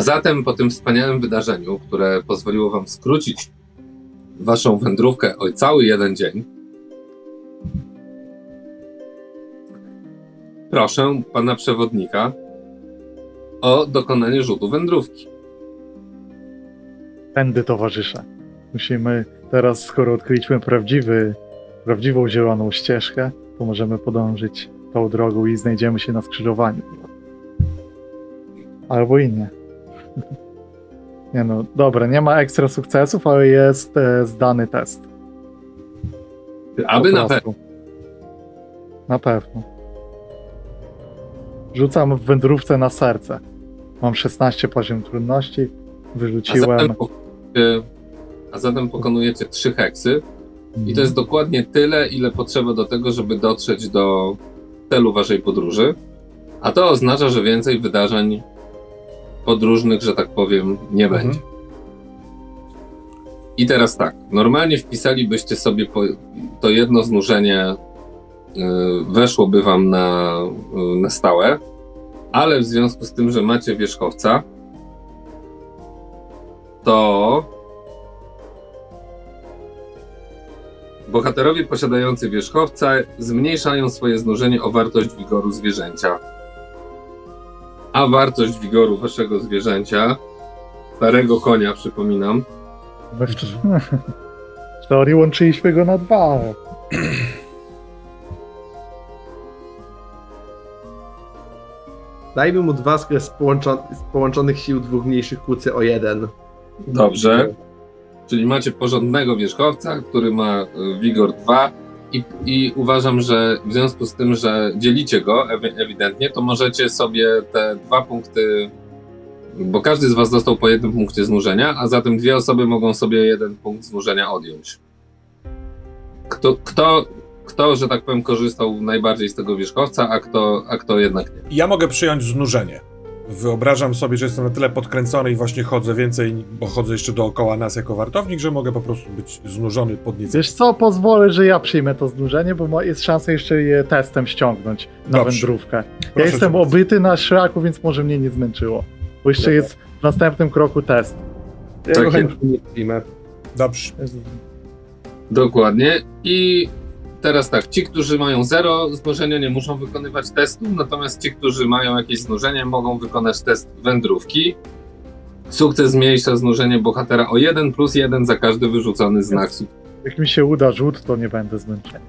A zatem po tym wspaniałym wydarzeniu, które pozwoliło wam skrócić waszą wędrówkę o cały jeden dzień, proszę pana przewodnika o dokonanie rzutu wędrówki. Pędy towarzysze. Musimy teraz, skoro odkryliśmy prawdziwy, prawdziwą zieloną ścieżkę, to możemy podążyć tą drogą i znajdziemy się na skrzyżowaniu. Albo i nie. Nie no, dobra, nie ma ekstra sukcesów, ale jest e, zdany test. Aby na pewno. Na pewno. Rzucam w wędrówce na serce. Mam 16 poziom trudności. A Wyrzuciłem. zatem, pokonujecie, a zatem pokonujecie trzy heksy i to jest dokładnie tyle, ile potrzeba do tego, żeby dotrzeć do celu waszej podróży. A to oznacza, że więcej wydarzeń podróżnych, że tak powiem, nie Mhm. będzie. I teraz tak, normalnie wpisalibyście sobie po, to jedno znużenie, y, weszłoby wam na, y, na stałe, ale w związku z tym, że macie wierzchowca, to bohaterowie posiadający wierzchowca zmniejszają swoje znużenie o wartość wigoru zwierzęcia. A wartość wigoru waszego zwierzęcia, starego konia przypominam, w, teorii łączyliśmy go na dwa. Dajmy mu dwa skres z, z połączonych sił dwóch mniejszych kłócy o jeden. Dobrze. Czyli macie porządnego wierzchowca, który ma y, wigor 2 i, i uważam, że w związku z tym, że dzielicie go ewi- ewidentnie, to możecie sobie te dwa punkty, bo każdy z was dostał po jednym punkcie znużenia, a zatem dwie osoby mogą sobie jeden punkt znużenia odjąć. Kto, kto, kto że tak powiem, korzystał najbardziej z tego wierzchowca, a kto, a kto jednak nie. Ja mogę przyjąć znużenie. Wyobrażam sobie, że jestem na tyle podkręcony i właśnie chodzę więcej, bo chodzę jeszcze dookoła nas jako wartownik, że mogę po prostu być znużony pod nic. Wiesz co, pozwolę, że ja przyjmę to znużenie, bo jest szansa jeszcze je testem ściągnąć na Dobrze. wędrówkę. Ja Proszę jestem cię bardzo. obyty na szlaku, więc może mnie nie zmęczyło. Bo jeszcze Dobra. jest w następnym kroku test. Ja Tak przyjmę. Dobrze. Dokładnie. I teraz tak, ci, którzy mają zero znużenia, nie muszą wykonywać testu, natomiast ci, którzy mają jakieś znużenie, mogą wykonać test wędrówki. Sukces zmniejsza znużenie bohatera o 1 plus 1 za każdy wyrzucony znak. Jak mi się uda rzut, to nie będę zmęczony.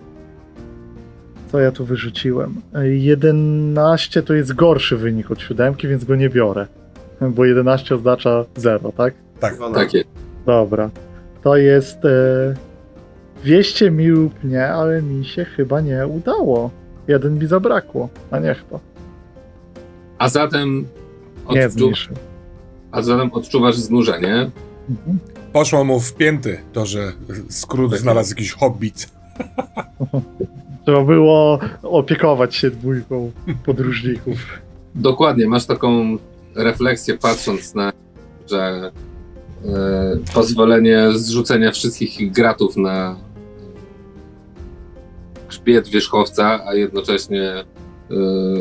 Co ja tu wyrzuciłem? E, 11 to jest gorszy wynik od siódemki, więc go nie biorę. Bo 11 oznacza 0, tak? Tak. Takie. Dobra. To jest e, 200 mi lub nie, ale mi się chyba nie udało. Jeden mi zabrakło. A niech to. A zatem, Nie odczu- zmniejszy. a zatem odczuwasz znużenie. Mhm. Poszło mu w pięty to, że skrót znalazł jakiś hobbit. Trzeba było opiekować się dwójką podróżników. Dokładnie, masz taką refleksję patrząc na, że e, pozwolenie zrzucenia wszystkich ich gratów na grzbiet wierzchowca, a jednocześnie e,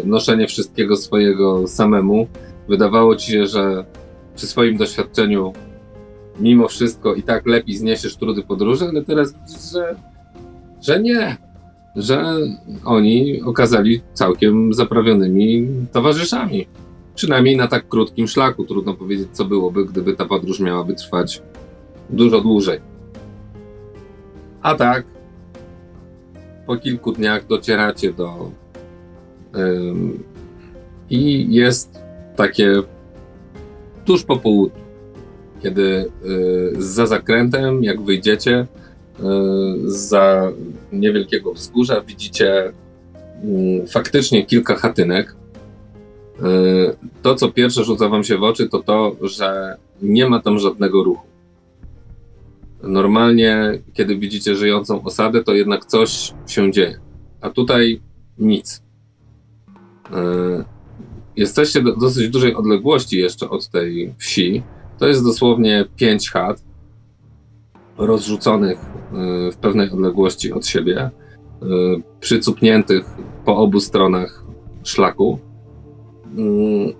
noszenie wszystkiego swojego samemu, wydawało ci się, że przy swoim doświadczeniu mimo wszystko i tak lepiej zniesiesz trudy podróży, ale teraz widzisz, że, że nie, że oni okazali całkiem zaprawionymi towarzyszami. Przynajmniej na tak krótkim szlaku. Trudno powiedzieć, co byłoby, gdyby ta podróż miałaby trwać dużo dłużej. A tak, po kilku dniach docieracie do. ym, I jest takie tuż po południu, kiedy y, za zakrętem, jak wyjdziecie, y, za niewielkiego wzgórza widzicie mm, faktycznie kilka chatynek. Y, To, co pierwsze rzuca wam się w oczy, to to, że nie ma tam żadnego ruchu. Normalnie, kiedy widzicie żyjącą osadę, to jednak coś się dzieje. A tutaj nic. Y, Jesteście do dosyć dużej odległości jeszcze od tej wsi. To jest dosłownie pięć chat rozrzuconych y, w pewnej odległości od siebie, y, przycupniętych po obu stronach szlaku. Mm,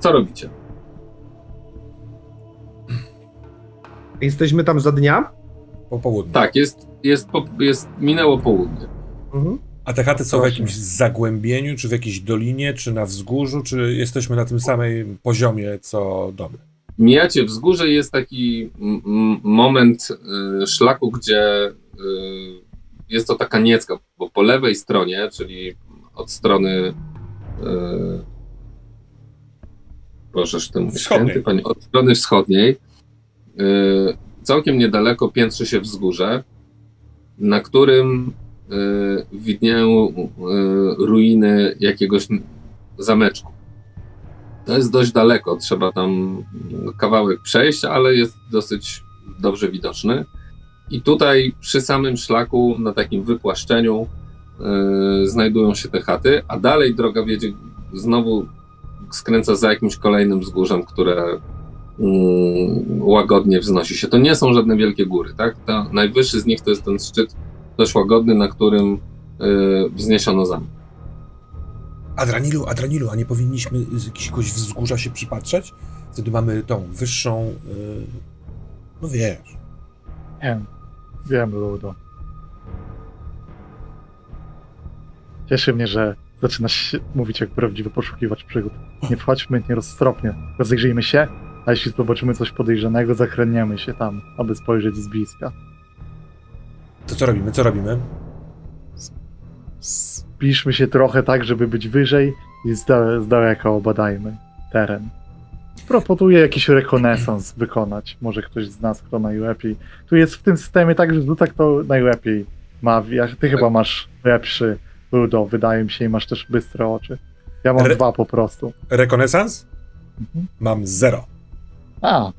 Co robicie? Jesteśmy tam za dnia? Po południu. Tak, jest, jest, po, jest minęło południe. Mhm. A te chaty są w jakimś zagłębieniu, czy w jakiejś dolinie, czy na wzgórzu, czy jesteśmy na tym samym poziomie co domy? Mijacie wzgórze i jest taki moment y, szlaku, gdzie y, jest to taka niecka, bo po lewej stronie, czyli od strony y, proszę tym Wschodniej. święty, panie, od strony wschodniej y, całkiem niedaleko piętrzy się wzgórze, na którym y, widnieją y, ruiny jakiegoś zameczku. To jest dość daleko, trzeba tam kawałek przejść, ale jest dosyć dobrze widoczny. I tutaj przy samym szlaku, na takim wypłaszczeniu, yy, znajdują się te chaty, a dalej droga wiedzie znowu skręca za jakimś kolejnym wzgórzem, które łagodnie wznosi się. To nie są żadne wielkie góry, tak? To najwyższy z nich to jest ten szczyt dość łagodny, na którym yy, wzniesiono zamek. Adranilu, Adranilu, a nie powinniśmy z jakiegoś wzgórza się przypatrzeć? Wtedy mamy tą wyższą. Yy... No wiesz. Wiem, wiem, Ludo. Cieszy mnie, że zaczynasz się mówić jak prawdziwy poszukiwacz przygód. Nie wchodźmy nieroztropnie. Rozejrzyjmy się, a jeśli zobaczymy coś podejrzanego, zakręniemy się tam, aby spojrzeć z bliska. To co robimy? Co robimy? Spiszmy się trochę tak, żeby być wyżej i z, da- z daleka obadajmy teren. Proponuję jakiś rekonesans wykonać. Może ktoś z nas, kto najlepiej. Tu jest w tym systemie tak, że rzuca kto najlepiej ma. Ty chyba masz lepszy ludo, wydaje mi się, i masz też bystre oczy. Ja mam Re- dwa po prostu. Rekonesans? Mhm. Mam zero. A,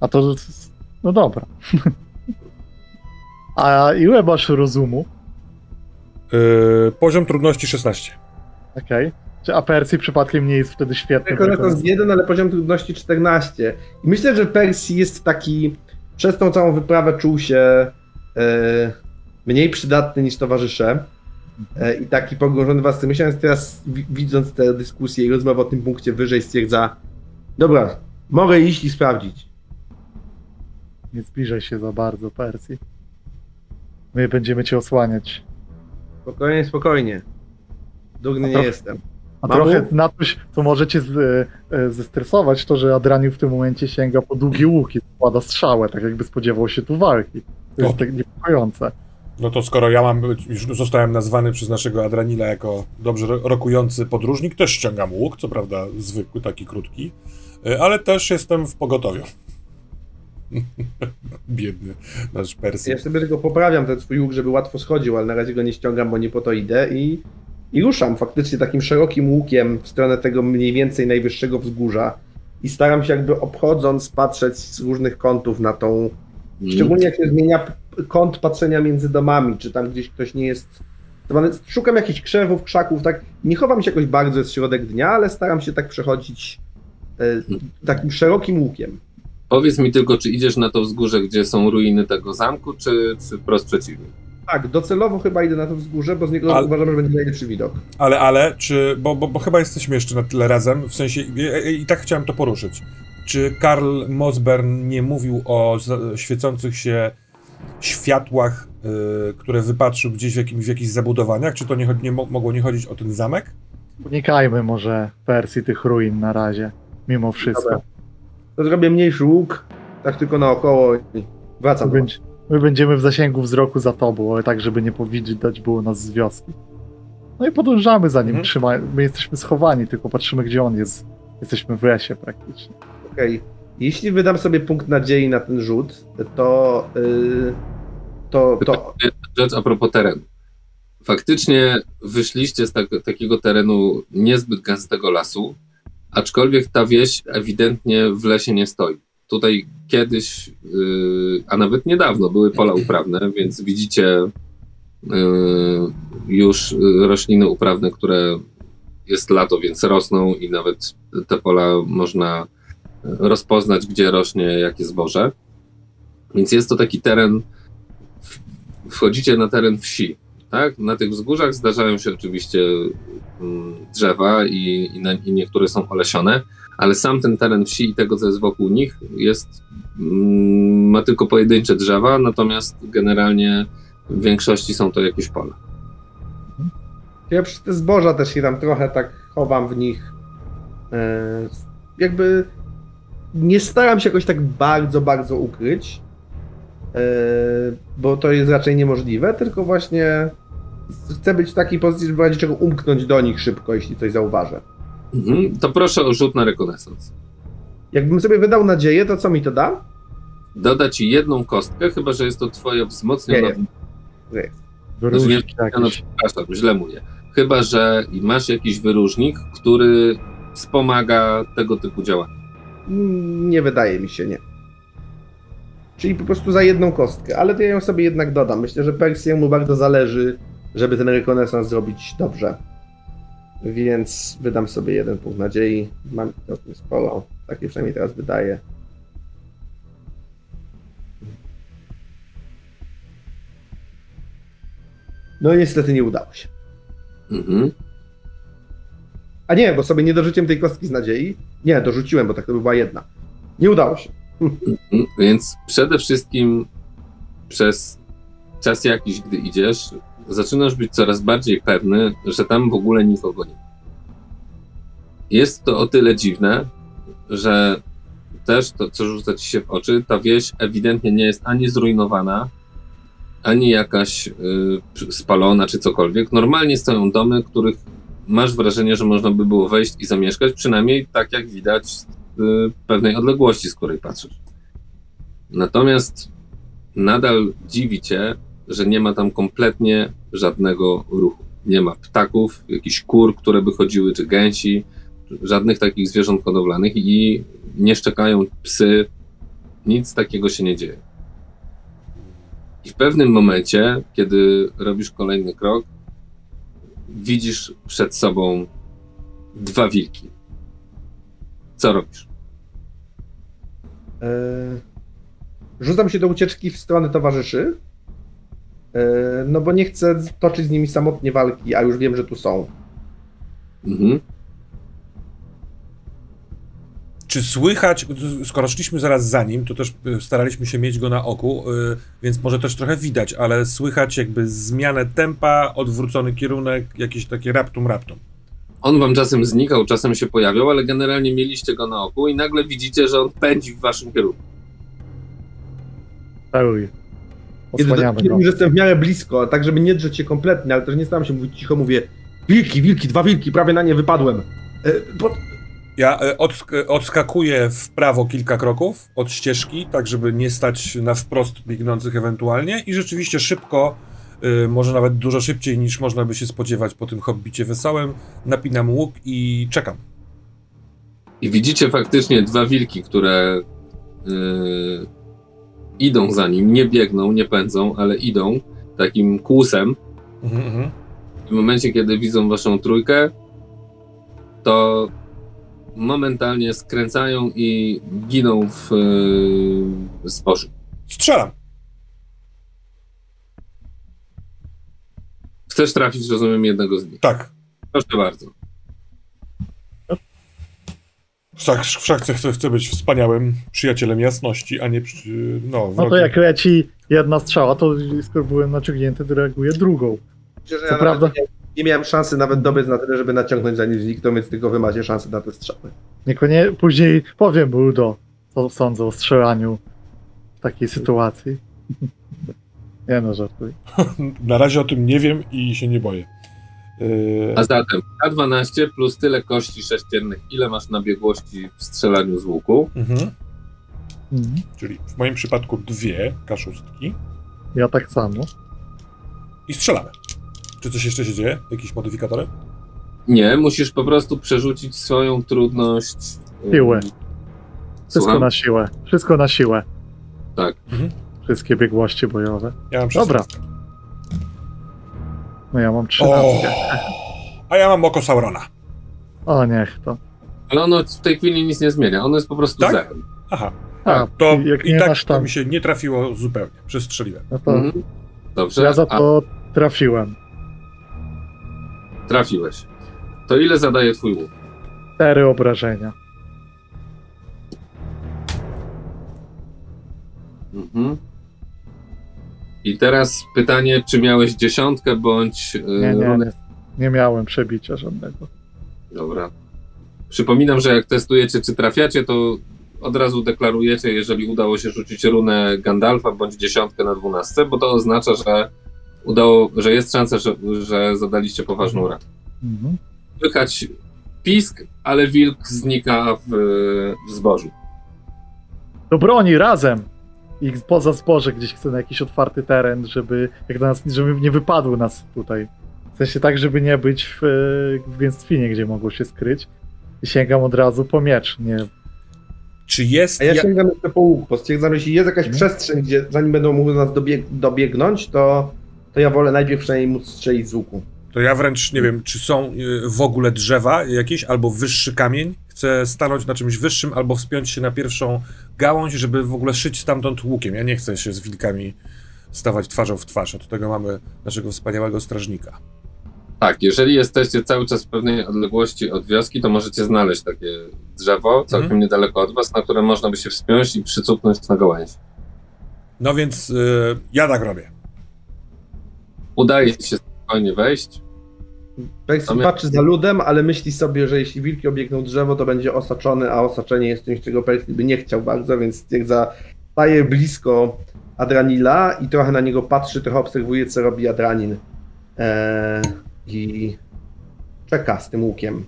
a to. No dobra. a ile masz rozumu? Yy, poziom trudności 16. Okej. Czy a Persji przypadkiem nie jest wtedy świetny? Rekonesans rekones- 1, ale poziom trudności 14. I myślę, że Persji jest taki, przez tą całą wyprawę czuł się e, mniej przydatny niż towarzysze. E, I taki pogrążony w własnym myślałem, teraz wi- widząc tę dyskusję i rozmowę o tym punkcie wyżej stwierdza dobra, mogę iść i sprawdzić. Nie zbliżaj się za bardzo, Persji. My będziemy cię osłaniać. Spokojnie, spokojnie. Durny A nie trochę- jestem. A trochę na coś, co możecie z, e, zestresować, to że Adraniu w tym momencie sięga po długie łuki, składa strzałę, tak jakby spodziewał się tu walki. To jest O. tak niepokojące. No to skoro ja mam, już zostałem nazwany przez naszego Adranila jako dobrze ro- rokujący podróżnik, też ściągam łuk, co prawda zwykły, taki krótki, y, ale też jestem w pogotowiu. Biedny nasz Persji. Ja sobie tylko poprawiam ten swój łuk, żeby łatwo schodził, ale na razie go nie ściągam, bo nie po to idę i, i ruszam faktycznie takim szerokim łukiem w stronę tego mniej więcej najwyższego wzgórza i staram się jakby obchodząc patrzeć z różnych kątów na tą, szczególnie jak się zmienia kąt patrzenia między domami, czy tam gdzieś ktoś nie jest Szukam jakichś krzewów, krzaków, tak. Nie chowam się jakoś bardzo, jest środek dnia, ale staram się tak przechodzić e, takim szerokim łukiem. Powiedz mi tylko, czy idziesz na to wzgórze, gdzie są ruiny tego zamku, czy, czy wprost przeciwnie? Tak, docelowo chyba idę na to wzgórze, bo z niego Ale- uważam, że będzie najlepszy widok. Ale, ale, czy, bo, bo, bo chyba jesteśmy jeszcze na tyle razem, w sensie, i, i tak chciałem to poruszyć. Czy Karl Mosbern nie mówił o świecących się światłach, y, które wypatrzył gdzieś w, jakimś, w jakichś zabudowaniach? Czy to nie, nie mo- mogło nie chodzić o ten zamek? Unikajmy może Persji tych ruin na razie, mimo wszystko. Dobra. To zrobię mniejszy łuk, tak tylko naokoło i wracam. My, będzie, my będziemy w zasięgu wzroku za tobą, ale tak, żeby nie powidać było nas z wioski. No i podążamy za nim, Mhm. trzymaj, my jesteśmy schowani, tylko patrzymy gdzie on jest. Jesteśmy w lesie praktycznie. Okej. Jeśli wydam sobie punkt nadziei na ten rzut, to. Yy, to, to Rzecz a propos terenu. Faktycznie wyszliście z tak, takiego terenu niezbyt gęstego lasu, aczkolwiek ta wieś ewidentnie w lesie nie stoi. Tutaj kiedyś, yy, a nawet niedawno, były pola uprawne, więc widzicie yy, już rośliny uprawne, które jest lato, więc rosną i nawet te pola można rozpoznać, gdzie rośnie jakie zboże. Więc jest to taki teren, wchodzicie na teren wsi, tak? Na tych wzgórzach zdarzają się oczywiście mm, drzewa i, i, na, i niektóre są olesione, ale sam ten teren wsi i tego, co jest wokół nich, jest, mm, ma tylko pojedyncze drzewa, natomiast generalnie w większości są to jakieś pola. Ja przez te zboża też się tam trochę tak chowam w nich. E, jakby nie staram się jakoś tak bardzo, bardzo ukryć, e, bo to jest raczej niemożliwe, tylko właśnie chcę być w takiej pozycji, żeby w razie czego umknąć do nich szybko, jeśli coś zauważę. Mhm. To proszę o rzut na rekonesans. Jakbym sobie wydał nadzieję, to co mi to da? Doda ci jedną kostkę, chyba że jest to twoja wzmocniona. Nie, nie. Wyróżnik Znaczy, no, przepraszam, źle mówię. Chyba, że masz jakiś wyróżnik, który wspomaga tego typu działania. Nie wydaje mi się, nie. Czyli po prostu za jedną kostkę, ale to ja ją sobie jednak dodam. Myślę, że Persjemu bardzo zależy, żeby ten rekonesans zrobić dobrze. Więc wydam sobie jeden punkt nadziei. Mam to sporo. Tak mi przynajmniej teraz wydaje. No niestety nie udało się. Mhm. A nie, bo sobie nie dorzuciłem tej kostki z nadziei. Nie, dorzuciłem, bo tak to by była jedna. Nie udało się. Mhm. Więc przede wszystkim przez czas jakiś, gdy idziesz, zaczynasz być coraz bardziej pewny, że tam w ogóle nikogo nie ma. Jest to o tyle dziwne, że też to, co rzuca ci się w oczy, ta wieś ewidentnie nie jest ani zrujnowana, ani jakaś y, spalona, czy cokolwiek. Normalnie stoją domy, których masz wrażenie, że można by było wejść i zamieszkać, przynajmniej tak jak widać z y, pewnej odległości, z której patrzysz. Natomiast nadal dziwi cię, że nie ma tam kompletnie żadnego ruchu. Nie ma ptaków, jakichś kur, które by chodziły, czy gęsi, żadnych takich zwierząt hodowlanych i nie szczekają psy. Nic takiego się nie dzieje. I w pewnym momencie, kiedy robisz kolejny krok, widzisz przed sobą dwa wilki. Co robisz? Eee, Rzucam się do ucieczki w stronę towarzyszy. Eee, No bo nie chcę toczyć z nimi samotnie walki, a już wiem, że tu są. Mhm. Czy słychać, skoro szliśmy zaraz za nim, to też y, staraliśmy się mieć go na oku, y, więc może też trochę widać, ale słychać jakby zmianę tempa, odwrócony kierunek, jakieś takie raptum raptum. On wam czasem znikał, czasem się pojawiał, ale generalnie mieliście go na oku i nagle widzicie, że on pędzi w waszym kierunku. Pełj. Kiedy Osłaniamy go. że jestem w miarę blisko, tak żeby nie drzeć się kompletnie, ale też nie staram się mówić cicho, mówię wilki, wilki, dwa wilki, prawie na nie wypadłem. Eee, bo- Ja y, odsk- y, odskakuję w prawo kilka kroków od ścieżki, tak żeby nie stać na wprost biegnących ewentualnie i rzeczywiście szybko, y, może nawet dużo szybciej niż można by się spodziewać po tym hobbicie wesołym, napinam łuk i czekam. I widzicie faktycznie dwa wilki, które yy, idą za nim, nie biegną, nie pędzą, ale idą takim kłusem. Mhm, mhm. W momencie, kiedy widzą waszą trójkę, to momentalnie skręcają i giną w yy, zbożu. Strzelam. Chcesz trafić, rozumiem, jednego z nich. Tak. Proszę bardzo. Wszak, wszak chcę, chcę, być wspaniałym przyjacielem jasności, a nie przy, no, No to jak leci jedna strzała, to skoro byłem naciągnięty, to reaguje drugą. Co ja prawda- nie, nie miałem szansy nawet dobiec na tyle, żeby naciągnąć za nim zniknął, więc tylko wy macie szansę na te strzały. Niekoniecznie później powiem Buldo, co sądzę o strzelaniu w takiej sytuacji. Nie no, żartuję. Na razie o tym nie wiem i się nie boję. Yy, A zatem K12 plus tyle kości sześciennych, ile masz na biegłości w strzelaniu z łuku. mhm. Mhm. Czyli w moim przypadku dwie kaszustki Ja tak samo. i strzelamy. Czy coś jeszcze się dzieje? Jakieś modyfikatory? Nie, musisz po prostu przerzucić swoją trudność. Siłę. Wszystko Słucham? na siłę. Wszystko na siłę. Tak. Wszystkie biegłości bojowe. Ja mam Dobra. 16. No ja mam 13. O! A ja mam oko Saurona. O, niech to. Ale ono w tej chwili nic nie zmienia. Ono jest po prostu Tak? zerem. Aha, A, to jak i tak masz to tam, mi się nie trafiło zupełnie. Przestrzeliłem. no to Mhm. Dobrze, ja za a to trafiłem. Trafiłeś. To ile zadaje twój łuk? Cztery obrażenia. Mhm. I teraz pytanie, czy miałeś dziesiątkę bądź... Y, nie, nie, nie, nie miałem przebicia żadnego. Dobra. Przypominam, że jak testujecie, czy trafiacie, to od razu deklarujecie, jeżeli udało się rzucić runę Gandalfa bądź dziesiątkę na dwunastce, bo to oznacza, że udało, że jest szansa, że, że zadaliście poważną ranę. Mhm. Słychać pisk, ale wilk znika w, w zbożu. Do broni razem! I poza zboże gdzieś chcę na jakiś otwarty teren, żeby, jak nas, żeby nie wypadły nas tutaj. W sensie tak, żeby nie być w, w gęstwinie, gdzie mogło się skryć. I sięgam od razu po miecz. Nie, Czy jest. A ja ja- sięgam jeszcze po łuk, bo stwierdzam, jeśli jest jakaś Mhm. przestrzeń, gdzie zanim będą mogły nas dobieg dobiegnąć, to, to ja wolę najpierw przynajmniej móc strzelić z łuku. To ja wręcz nie wiem, czy są y, w ogóle drzewa jakieś, albo wyższy kamień. Chcę stanąć na czymś wyższym, albo wspiąć się na pierwszą gałąź, żeby w ogóle szyć stamtąd łukiem. Ja nie chcę się z wilkami stawać twarzą w twarz. Od tego mamy naszego wspaniałego strażnika. Tak, jeżeli jesteście cały czas w pewnej odległości od wioski, to możecie znaleźć takie drzewo całkiem Mhm. niedaleko od was, na które można by się wspiąć i przycupnąć na gałęzi. No więc y, ja tak robię. Udaje ci się spokojnie wejść. My- patrzy za ludem, ale myśli sobie, że jeśli wilki obiegną drzewo, to będzie osaczony, a osaczenie jest czymś, czego Percy by nie chciał bardzo, więc stwierdza, staje blisko Adranila i trochę na niego patrzy, trochę obserwuje, co robi Adranin. Eee, I czeka z tym łukiem.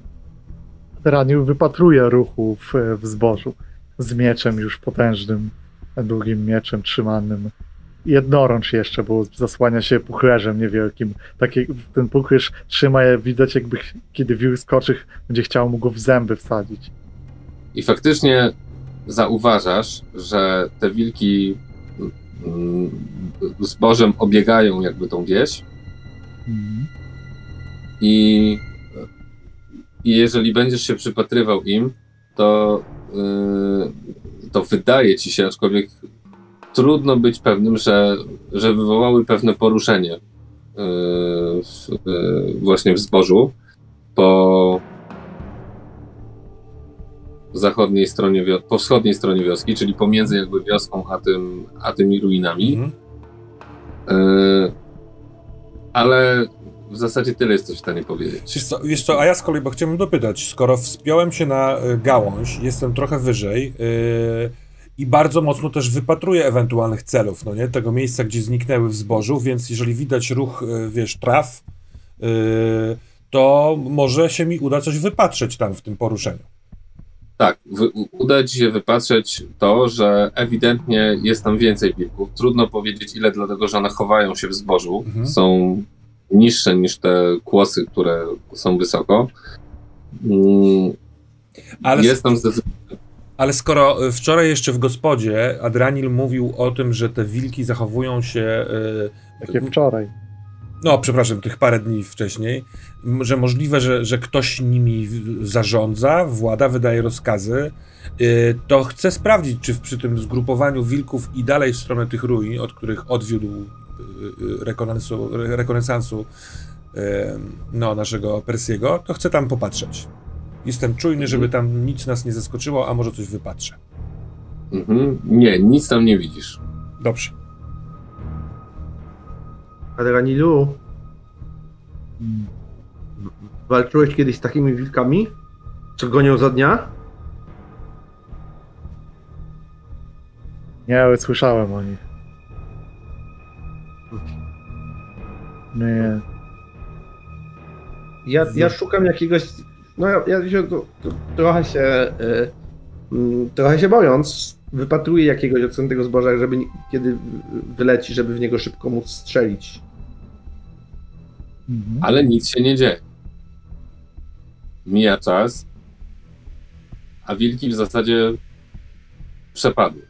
Ranił wypatruje ruchu w, w zbożu z mieczem już potężnym, długim mieczem trzymanym. Jednorącz jeszcze, bo zasłania się puchlerzem niewielkim. Taki, ten puchlerz trzyma je, widać jakby kiedy wilk skoczy, będzie chciał mu go w zęby wsadzić. I faktycznie zauważasz, że te wilki mm, zbożem obiegają jakby tą wieś Mhm. i, i jeżeli będziesz się przypatrywał im, to, yy, to wydaje ci się, aczkolwiek trudno być pewnym, że, że wywołały pewne poruszenie yy, w, yy, właśnie w zbożu po zachodniej stronie, po wschodniej stronie wioski, czyli pomiędzy jakby wioską a, tym, a tymi ruinami. Mhm. Yy, ale w zasadzie tyle jesteś w stanie powiedzieć. Wiesz co, wiesz co, a ja z kolei, bo chciałbym dopytać, skoro wspiąłem się na gałąź, jestem trochę wyżej yy, i bardzo mocno też wypatruję ewentualnych celów, no nie, tego miejsca, gdzie zniknęły w zbożu, więc jeżeli widać ruch, y, wiesz, traw, yy, to może się mi uda coś wypatrzeć tam w tym poruszeniu. Tak, wy, uda ci się wypatrzeć to, że ewidentnie jest tam więcej wilków. Trudno powiedzieć ile, dlatego że one chowają się w zbożu. Mhm. Są niższe niż te kłosy, które są wysoko. Mm, Ale Jest tam zdecydowanie. Ale skoro y, wczoraj jeszcze w gospodzie Adranil mówił o tym, że te wilki zachowują się. y, Takie wczoraj. No, przepraszam, tych parę dni wcześniej, że możliwe, że, że ktoś nimi zarządza, włada, wydaje rozkazy, y, to chcę sprawdzić, czy w- przy tym zgrupowaniu wilków i dalej w stronę tych ruin, od których odwiódł rekonesansu y, no, naszego Persiego, to chcę tam popatrzeć. Jestem czujny, żeby tam nic nas nie zaskoczyło, a może coś wypatrzę. Mhm. Nie, nic tam nie widzisz. Dobrze. Adranilu, walczyłeś kiedyś z takimi wilkami? Co gonią za dnia? Nie, ale słyszałem o nich. Nie, Ja, ja szukam jakiegoś. No ja, ja się to, to, trochę się. y, mm, trochę się bojąc, wypatruję jakiegoś odciętego zboża, żeby nie- kiedy wyleci, żeby w niego szybko móc strzelić. Mhm. Ale nic się nie dzieje. Mija czas, a wilki w zasadzie przepadły.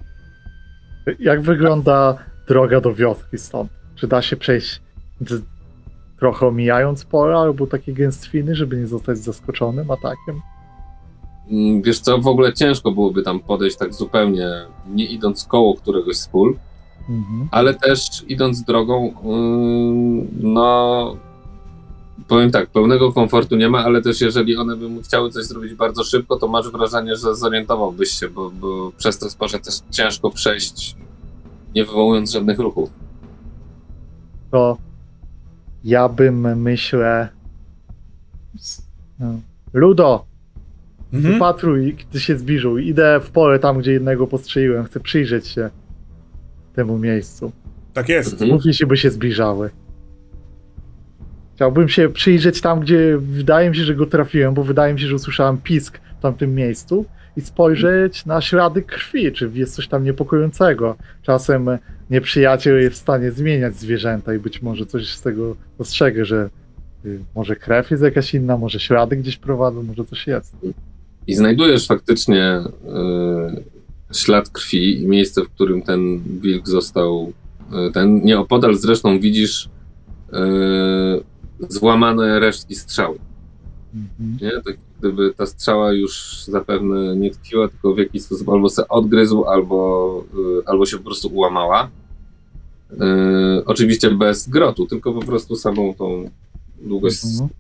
Jak wygląda droga do wioski stąd? Czy da się przejść trochę omijając pole albo takie gęstwiny, żeby nie zostać zaskoczonym atakiem? Mm, Wiesz co, w ogóle ciężko byłoby tam podejść tak zupełnie, nie idąc koło któregoś z pól, Mhm. ale też idąc drogą, ym, no powiem tak, pełnego komfortu nie ma, ale też jeżeli one by mu chciały coś zrobić bardzo szybko, to masz wrażenie, że zorientowałbyś się, bo, bo przez to sporze też ciężko przejść nie wywołując żadnych ruchów. To ja bym, myślę... no, Ludo, Mhm. wypatruj, gdy się zbliżył. Idę w pole tam, gdzie jednego postrzeliłem. Chcę przyjrzeć się temu miejscu. Tak jest. Mhm. Mów, jeśli by się zbliżały. Chciałbym się przyjrzeć tam, gdzie wydaje mi się, że go trafiłem, bo wydaje mi się, że usłyszałem pisk w tamtym miejscu i spojrzeć na ślady krwi, czy jest coś tam niepokojącego. Czasem nieprzyjaciel jest w stanie zmieniać zwierzęta i być może coś z tego dostrzegę, że y, może krew jest jakaś inna, może ślady gdzieś prowadzą, może coś jest. I znajdujesz faktycznie y, ślad krwi i miejsce, w którym ten wilk został. y, ten nieopodal zresztą widzisz y, złamane resztki strzały. Mhm. Nie? Tak gdyby ta strzała już zapewne nie tkwiła, tylko w jakiś sposób albo se odgryzł, albo, y, albo się po prostu ułamała. Y, oczywiście bez grotu, tylko po prostu samą tą długość Mhm.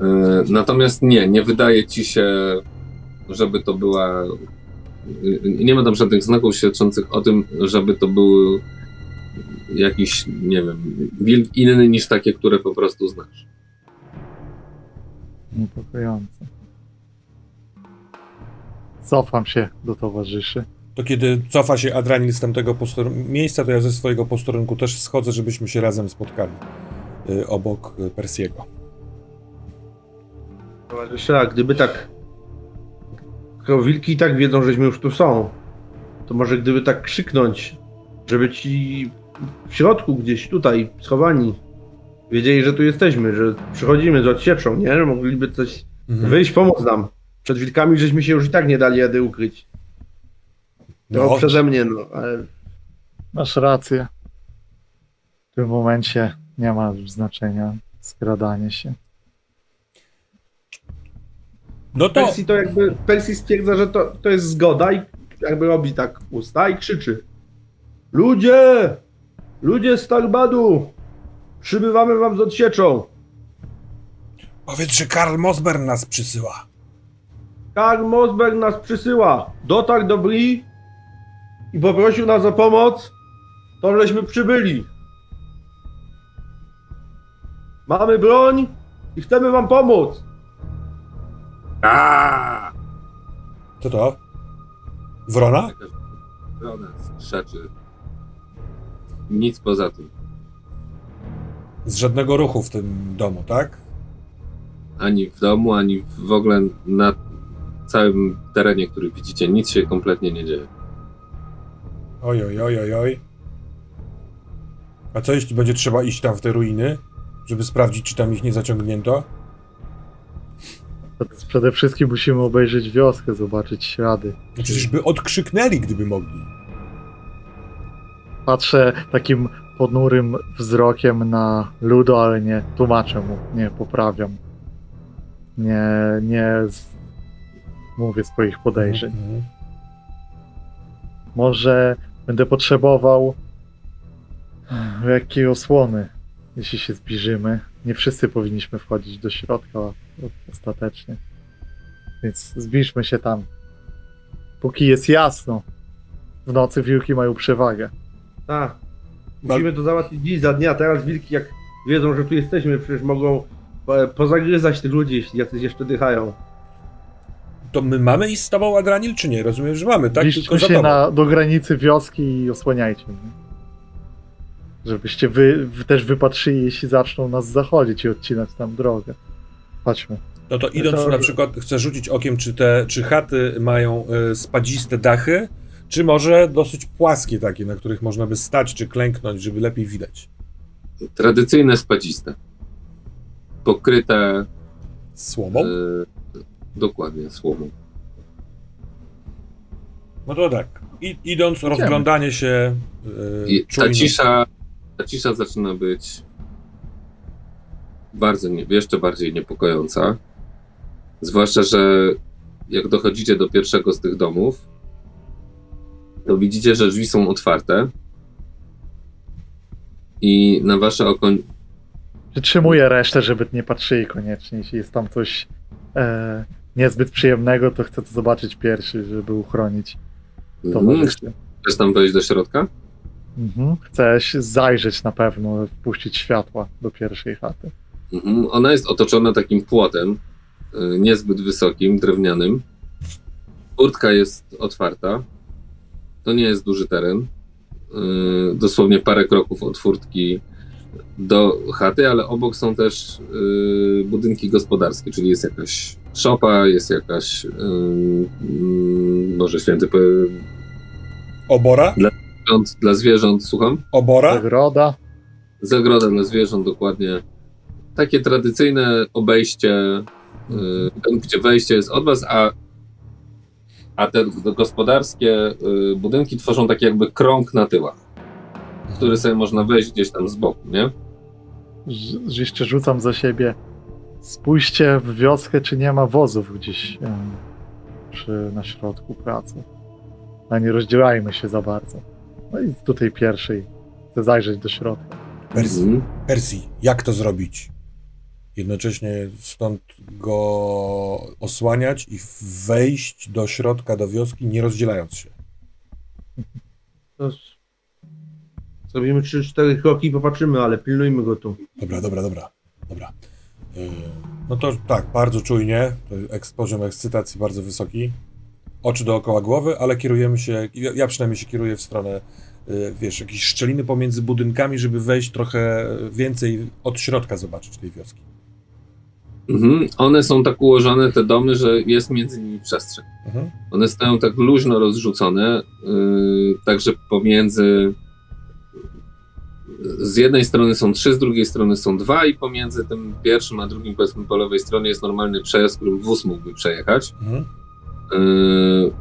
Y, Natomiast nie, nie wydaje ci się, żeby to była. Nie ma tam żadnych znaków świadczących o tym, żeby to był jakiś, nie wiem, wilk inny niż takie, które po prostu znasz. Niepokojące. Cofam się do towarzyszy. To kiedy cofa się Adranil z tamtego miejsca, to ja ze swojego posterunku też schodzę, żebyśmy się razem spotkali y, obok y, Persiego. Towarzysze, a gdyby tak. Skoro wilki i tak wiedzą, żeśmy już tu są, to może gdyby tak krzyknąć, żeby ci w środku gdzieś tutaj schowani wiedzieli, że tu jesteśmy, że przychodzimy z odsieczą, nie? Że mogliby coś Mhm. wyjść, pomóc nam. Przed wilkami żeśmy się już i tak nie dali rady ukryć. No, No, przeze mnie, no, ale Masz rację. W tym momencie nie ma już znaczenia skradanie się. no to Percy to jakby, Percy stwierdza, że to, to jest zgoda i jakby robi tak usta i krzyczy. Ludzie! Ludzie z Tarbadu! Przybywamy wam z odsieczą! powiedz, że Karl Mosbern nas przysyła. Karl Mosberg nas przysyła. Dotarł do Bri i poprosił nas o pomoc, to żeśmy przybyli. Mamy broń i chcemy wam pomóc. Aaaa! Co to? Wrona? Jakaś Wrona rzeczy. Nic poza tym. Z żadnego ruchu w tym domu, tak? Ani w domu, ani w ogóle na całym terenie, który widzicie, nic się kompletnie nie dzieje. Oj, oj, oj, oj, oj. A co jeśli będzie trzeba iść tam w te ruiny, żeby sprawdzić, czy tam ich nie zaciągnięto? To Przede wszystkim musimy obejrzeć wioskę, zobaczyć ślady. No przecież by odkrzyknęli, gdyby mogli. Patrzę takim ponurym wzrokiem na Ludo, ale nie tłumaczę mu, nie poprawiam. Nie, nie z... mówię swoich podejrzeń. Mhm. Może będę potrzebował lekkiej osłony, jeśli się zbliżymy. Nie wszyscy powinniśmy wchodzić do środka ostatecznie. Więc zbliżmy się tam. Póki jest jasno, w nocy wilki mają przewagę. Tak. Musimy to załatwić dziś za dnia. Teraz wilki jak wiedzą, że tu jesteśmy, przecież mogą po- pozagryzać tych ludzi, jeśli jacyś jeszcze dychają. To my mamy iść z tobą, Adranil, czy nie? Rozumiem, że mamy, tak? Za się na, do granicy wioski i osłaniajcie mnie. Żebyście wy, wy też wypatrzyli, jeśli zaczną nas zachodzić i odcinać tam drogę. Chodźmy. No to idąc To- na przykład, chcę rzucić okiem, czy te, czy chaty mają y, spadziste dachy, czy może dosyć płaskie takie, na których można by stać, czy klęknąć, żeby lepiej widać. Tradycyjne spadziste. Pokryte Słomą? e, dokładnie słomą. No to tak. I, idąc, rozglądanie się I ta cisza, ta cisza zaczyna być bardzo, nie, jeszcze bardziej niepokojąca. Zwłaszcza, że jak dochodzicie do pierwszego z tych domów, to widzicie, że drzwi są otwarte i na wasze oko Przytrzymuję resztę, żeby nie patrzyli koniecznie. Jeśli jest tam coś e, niezbyt przyjemnego, to chcę to zobaczyć pierwszy, żeby uchronić Mhm. towarzystwie. Chcesz tam wejść do środka? Mhm. Chcesz zajrzeć na pewno, wpuścić światła do pierwszej chaty. Mhm. Ona jest otoczona takim płotem, y, niezbyt wysokim, drewnianym. Furtka jest otwarta. To nie jest duży teren. Y, Dosłownie parę kroków od furtki do chaty, ale obok są też y, budynki gospodarskie, czyli jest jakaś szopa, jest jakaś y, mm, może święty po- Obora? zwierząt, dla zwierząt, słucham? Obora? Zagroda. Zagroda dla zwierząt, dokładnie. Takie tradycyjne obejście, gdzie wejście jest od was, a, a te gospodarskie y, budynki tworzą taki jakby krąg na tyłach, w który sobie można wejść gdzieś tam z boku, nie? Jeszcze rzucam za siebie. Spójrzcie w wioskę, czy nie ma wozów gdzieś przy, na środku pracy. A nie rozdzielajmy się za bardzo. No i tutaj pierwszej chcę zajrzeć do środka. Persji, Mhm. Persji, jak to zrobić? Jednocześnie stąd go osłaniać i wejść do środka, do wioski, nie rozdzielając się. Zrobimy 3-4 kroki i popatrzymy, ale pilnujmy go tu. Dobra, dobra, dobra, dobra. Yy, No to tak, bardzo czujnie, poziom ekscytacji bardzo wysoki. Oczy dookoła głowy, ale kierujemy się, ja, przynajmniej się kieruję w stronę, wiesz, jakieś szczeliny pomiędzy budynkami, żeby wejść trochę więcej od środka zobaczyć tej wioski. Mhm. One są tak ułożone, te domy, że jest między nimi przestrzeń. Mhm. One stoją tak luźno rozrzucone, yy, także pomiędzy. Z jednej strony są trzy, z drugiej strony są dwa, i pomiędzy tym pierwszym a drugim, powiedzmy po lewej stronie, jest normalny przejazd, którym wóz mógłby przejechać. Mhm. Yy,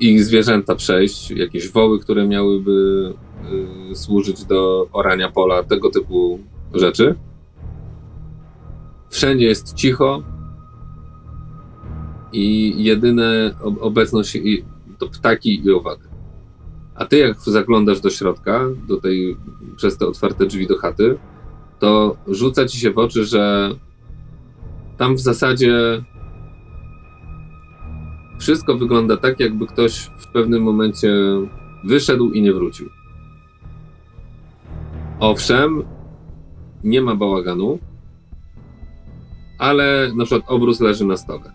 I zwierzęta przejść, jakieś woły, które miałyby yy, służyć do orania pola, tego typu rzeczy. Wszędzie jest cicho i jedyne ob- obecność to ptaki i owady. A ty jak zaglądasz do środka, do tej, przez te otwarte drzwi do chaty, to rzuca ci się w oczy, że tam w zasadzie wszystko wygląda tak, jakby ktoś w pewnym momencie wyszedł i nie wrócił. Owszem, nie ma bałaganu, ale na przykład obrus leży na stole.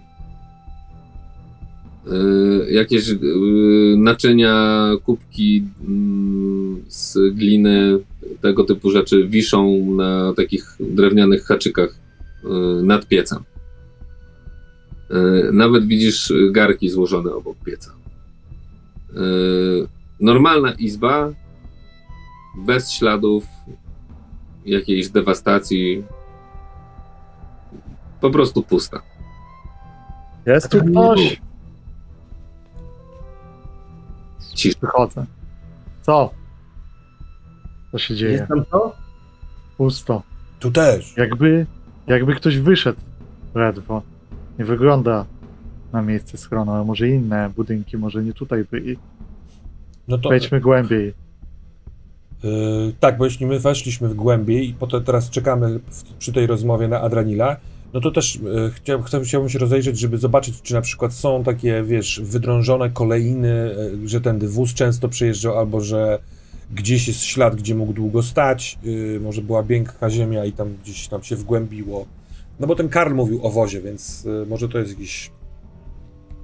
Yy, jakieś yy, naczynia, kubki yy, z gliny, tego typu rzeczy wiszą na takich drewnianych haczykach yy, nad piecem. Yy, Nawet widzisz garki złożone obok pieca. Yy, Normalna izba, bez śladów jakiejś dewastacji, po prostu pusta. Jest tu ktoś? Cisza. Wychodzę. Co? Co się dzieje? Jest tam to? Pusto. Tu też. Jakby, jakby ktoś wyszedł ledwo. Nie wygląda na miejsce schronu, ale może inne budynki, może nie tutaj byli. No to, Wejdźmy głębiej. Yy, tak, bo jeśli my weszliśmy w głębiej i potem teraz czekamy w, przy tej rozmowie na Adranila, no to też yy, chciał, chcę- chciałbym się rozejrzeć, żeby zobaczyć, czy na przykład są takie, wiesz, wydrążone kolejny, yy, że tędy wóz często przejeżdżał, albo że gdzieś jest ślad, gdzie mógł długo stać, może była miękka ziemia i tam gdzieś tam się wgłębiło. No bo ten Karl mówił o wozie, więc yy, może to jest jakiś...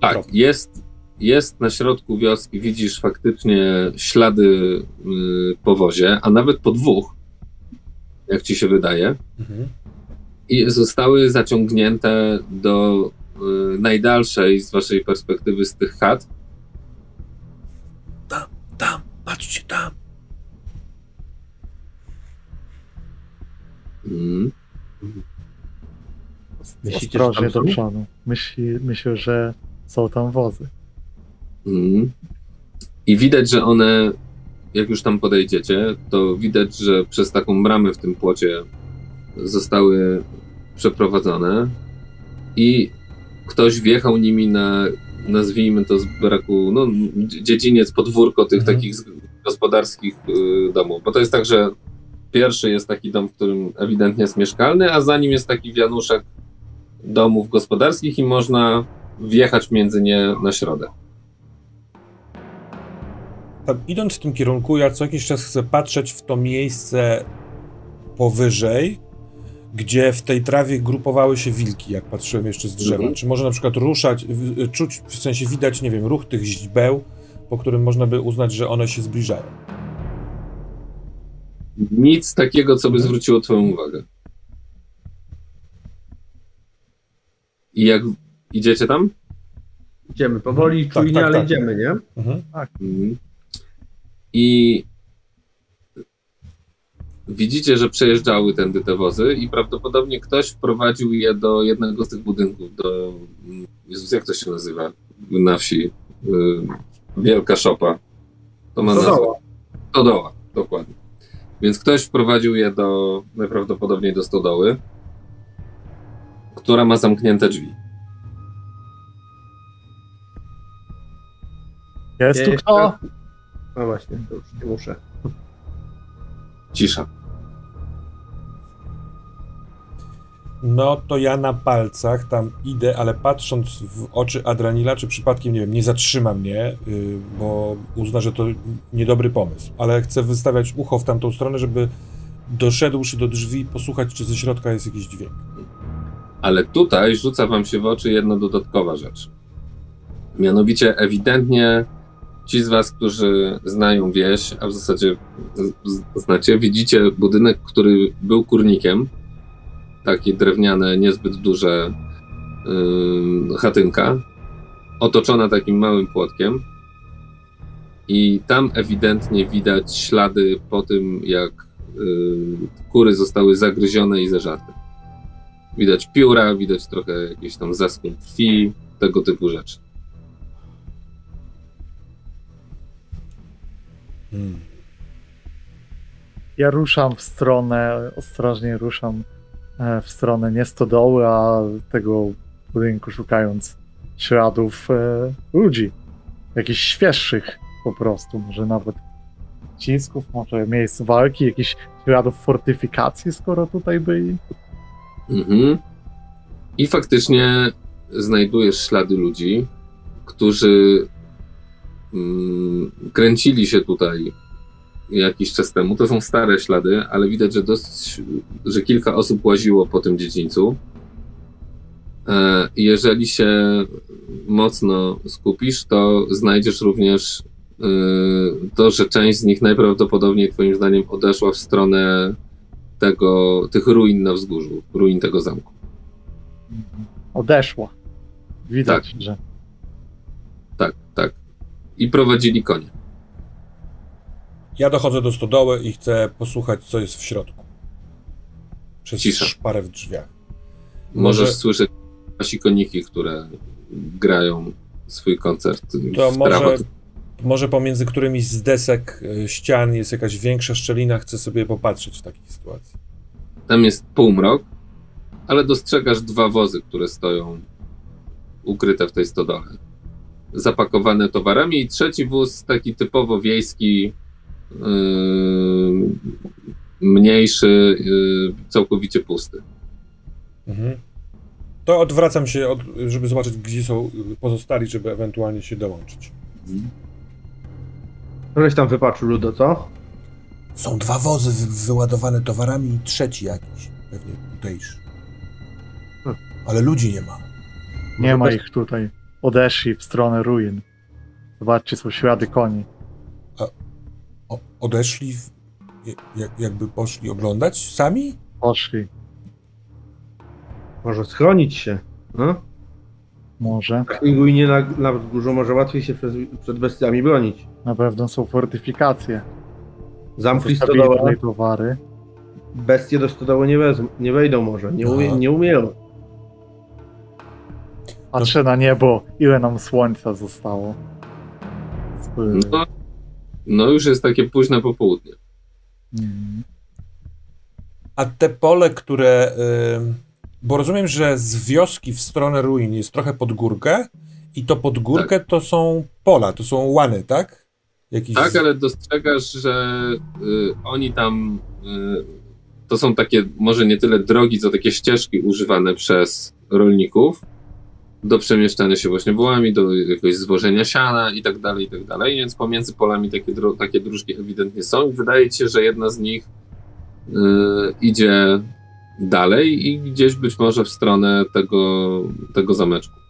Tak, Trop. jest, jest na środku wioski, widzisz faktycznie ślady y, po wozie, a nawet po dwóch, jak ci się wydaje, Mhm. i zostały zaciągnięte do y, najdalszej z waszej perspektywy z tych chat. Tam, patrzcie tam. Mm. Myślicie, Ostrożnie do przodu. Myśli, myślę, że są tam wozy. Mm. I widać, że one, jak już tam podejdziecie, to widać, że przez taką bramę w tym płocie zostały przeprowadzone i ktoś wjechał nimi na, nazwijmy to z braku, no, dziedziniec, podwórko tych Mhm. takich gospodarskich y, domów. Bo to jest tak, że pierwszy jest taki dom, w którym ewidentnie jest mieszkalny, a za nim jest taki wianuszek domów gospodarskich i można wjechać między nie na środek. tam, idąc w tym kierunku, ja co jakiś czas chcę patrzeć w to miejsce powyżej, gdzie w tej trawie grupowały się wilki, jak patrzyłem jeszcze z drzewa. Mhm. Czy może na przykład ruszać, w- czuć, w sensie widać, nie wiem, ruch tych źdźbeł, po którym można by uznać, że one się zbliżają. Nic takiego, co by zwróciło twoją uwagę. I jak idziecie tam? Idziemy powoli, Tak, czujnie, tak, ale tak. idziemy, nie? Mhm. Mhm. I widzicie, że przejeżdżały tędy te wozy i prawdopodobnie ktoś wprowadził je do jednego z tych budynków, do... Jezus, jak to się nazywa na wsi? Y, Wielka szopa. To ma nazwę. Stodoła. Stodoła, dokładnie. Więc ktoś wprowadził je do, najprawdopodobniej do stodoły, która ma zamknięte drzwi. Jest tu kto? No właśnie, to już nie muszę. Cisza. No to ja na palcach tam idę, ale patrząc w oczy Adranila, czy przypadkiem, nie wiem, nie zatrzyma mnie, yy, bo uzna, że to niedobry pomysł. Ale chcę wystawiać ucho w tamtą stronę, żeby doszedłszy do drzwi, posłuchać, czy ze środka jest jakiś dźwięk. Ale tutaj rzuca wam się w oczy jedna dodatkowa rzecz. Mianowicie ewidentnie ci z was, którzy znają wieś, a w zasadzie znacie, widzicie budynek, który był kurnikiem. Takie drewniane, niezbyt duże yy, chatynka, otoczona takim małym płotkiem. I tam ewidentnie widać ślady po tym, jak yy, kury zostały zagryzione i zeżarte. Widać pióra, widać trochę jakiś tam zaschnięć krwi, tego typu rzeczy. Hmm. Ja ruszam w stronę, ostrożnie ruszam e, w stronę nie stodoły, a tego budynku szukając śladów e, ludzi. Jakichś świeższych po prostu, może nawet cisków, może miejsc walki, jakichś śladów fortyfikacji, skoro tutaj byli. Mhm. I faktycznie znajdujesz ślady ludzi, którzy mm, kręcili się tutaj jakiś czas temu. To są stare ślady, ale widać, że, dosyć, że kilka osób łaziło po tym dziedzińcu. E, jeżeli się mocno skupisz, to znajdziesz również y, to, że część z nich najprawdopodobniej, Twoim zdaniem, odeszła w stronę tego, tych ruin na wzgórzu, ruin tego zamku. Odeszła. Widać, że Tak, tak. I prowadzili konie. Ja dochodzę do stodoły i chcę posłuchać, co jest w środku. Przez Cisza. szparę w drzwiach. Możesz Może- słyszeć wasi koniki, które grają swój koncert. To w może, prawo. Może pomiędzy którymiś z desek y, ścian jest jakaś większa szczelina, chcę sobie popatrzeć w takiej sytuacji. Tam jest półmrok, ale dostrzegasz dwa wozy, które stoją ukryte w tej stodole. Zapakowane towarami i trzeci wóz taki typowo wiejski, yy, mniejszy, yy, całkowicie pusty. Mhm. To odwracam się, od, żeby zobaczyć, gdzie są pozostali, żeby ewentualnie się dołączyć. Żeś tam wypatrzył, Ludo, co? Są dwa wozy wy- wyładowane towarami i trzeci jakiś, pewnie tutejszy. Hmm. Ale ludzi nie ma. nie ma bez- ich tutaj. Odeszli w stronę ruin. Zobaczcie, są ślady koni. O, odeszli, w, jak, jakby poszli oglądać sami? Poszli. Może schronić się. No? Może. W takim ruinie na, na wzgórzu może łatwiej się przed, przed bestiami bronić. Na pewno są fortyfikacje. Stodołę, tutaj towary. bestie do stodoły nie, wezm- nie wejdą może, nie, umie, nie umieją. Patrzę na niebo, ile nam słońca zostało. Z- No, no już jest takie późne popołudnie. Mm. A te pole, które. ym, bo rozumiem, że z wioski w stronę ruin jest trochę pod górkę, i to pod górkę to są pola, to są łany, tak? Jakiś... Tak, ale dostrzegasz, że y, oni tam. Y, to są takie, może nie tyle drogi, co takie ścieżki używane przez rolników. do przemieszczania się właśnie wołami, do jakiegoś zwożenia siana i tak dalej, i tak dalej. Więc pomiędzy polami takie, dro- takie dróżki ewidentnie są i wydaje ci się, że jedna z nich y, idzie dalej i gdzieś być może w stronę tego, tego zameczku.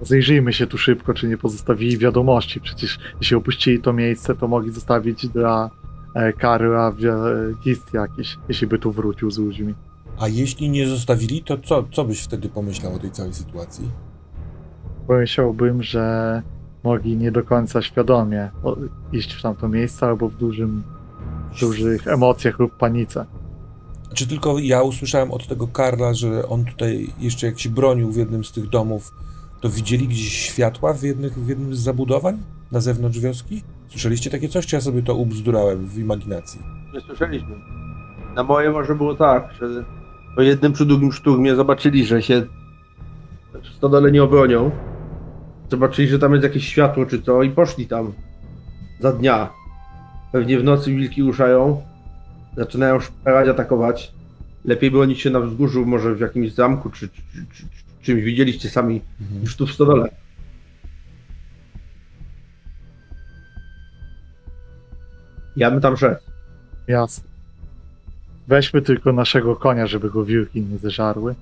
Zajrzyjmy się tu szybko, czy nie pozostawili wiadomości. Przecież jeśli opuścili to miejsce, to mogli zostawić dla e, Karla list jakiś, jeśli by tu wrócił z ludźmi. A jeśli nie zostawili, to co, co byś wtedy pomyślał o tej całej sytuacji? Pomyślałbym, że mogli nie do końca świadomie iść w tamto miejsce albo w dużym, dużych emocjach lub panice. Czy tylko ja usłyszałem od tego Karla, że on tutaj jeszcze jak się bronił w jednym z tych domów, to widzieli gdzieś światła w, jednych, w jednym z zabudowań na zewnątrz wioski? Słyszeliście takie coś, czy ja sobie to ubzdurałem w imaginacji? Nie słyszeliśmy. Na moje może było tak, że po jednym czy drugim szturmie zobaczyli, że się stodole nie obronią. Zobaczyli, że tam jest jakieś światło czy co i poszli tam za dnia. Pewnie w nocy wilki ruszają, zaczynają szperać, atakować. Lepiej bronić się na wzgórzu, może w jakimś zamku czy, czy, czy, czy czymś widzieliście sami Mhm. niż tu w stodole. Ja bym tam szedł. Jasne. Weźmy tylko naszego konia, żeby go wilki nie zeżarły.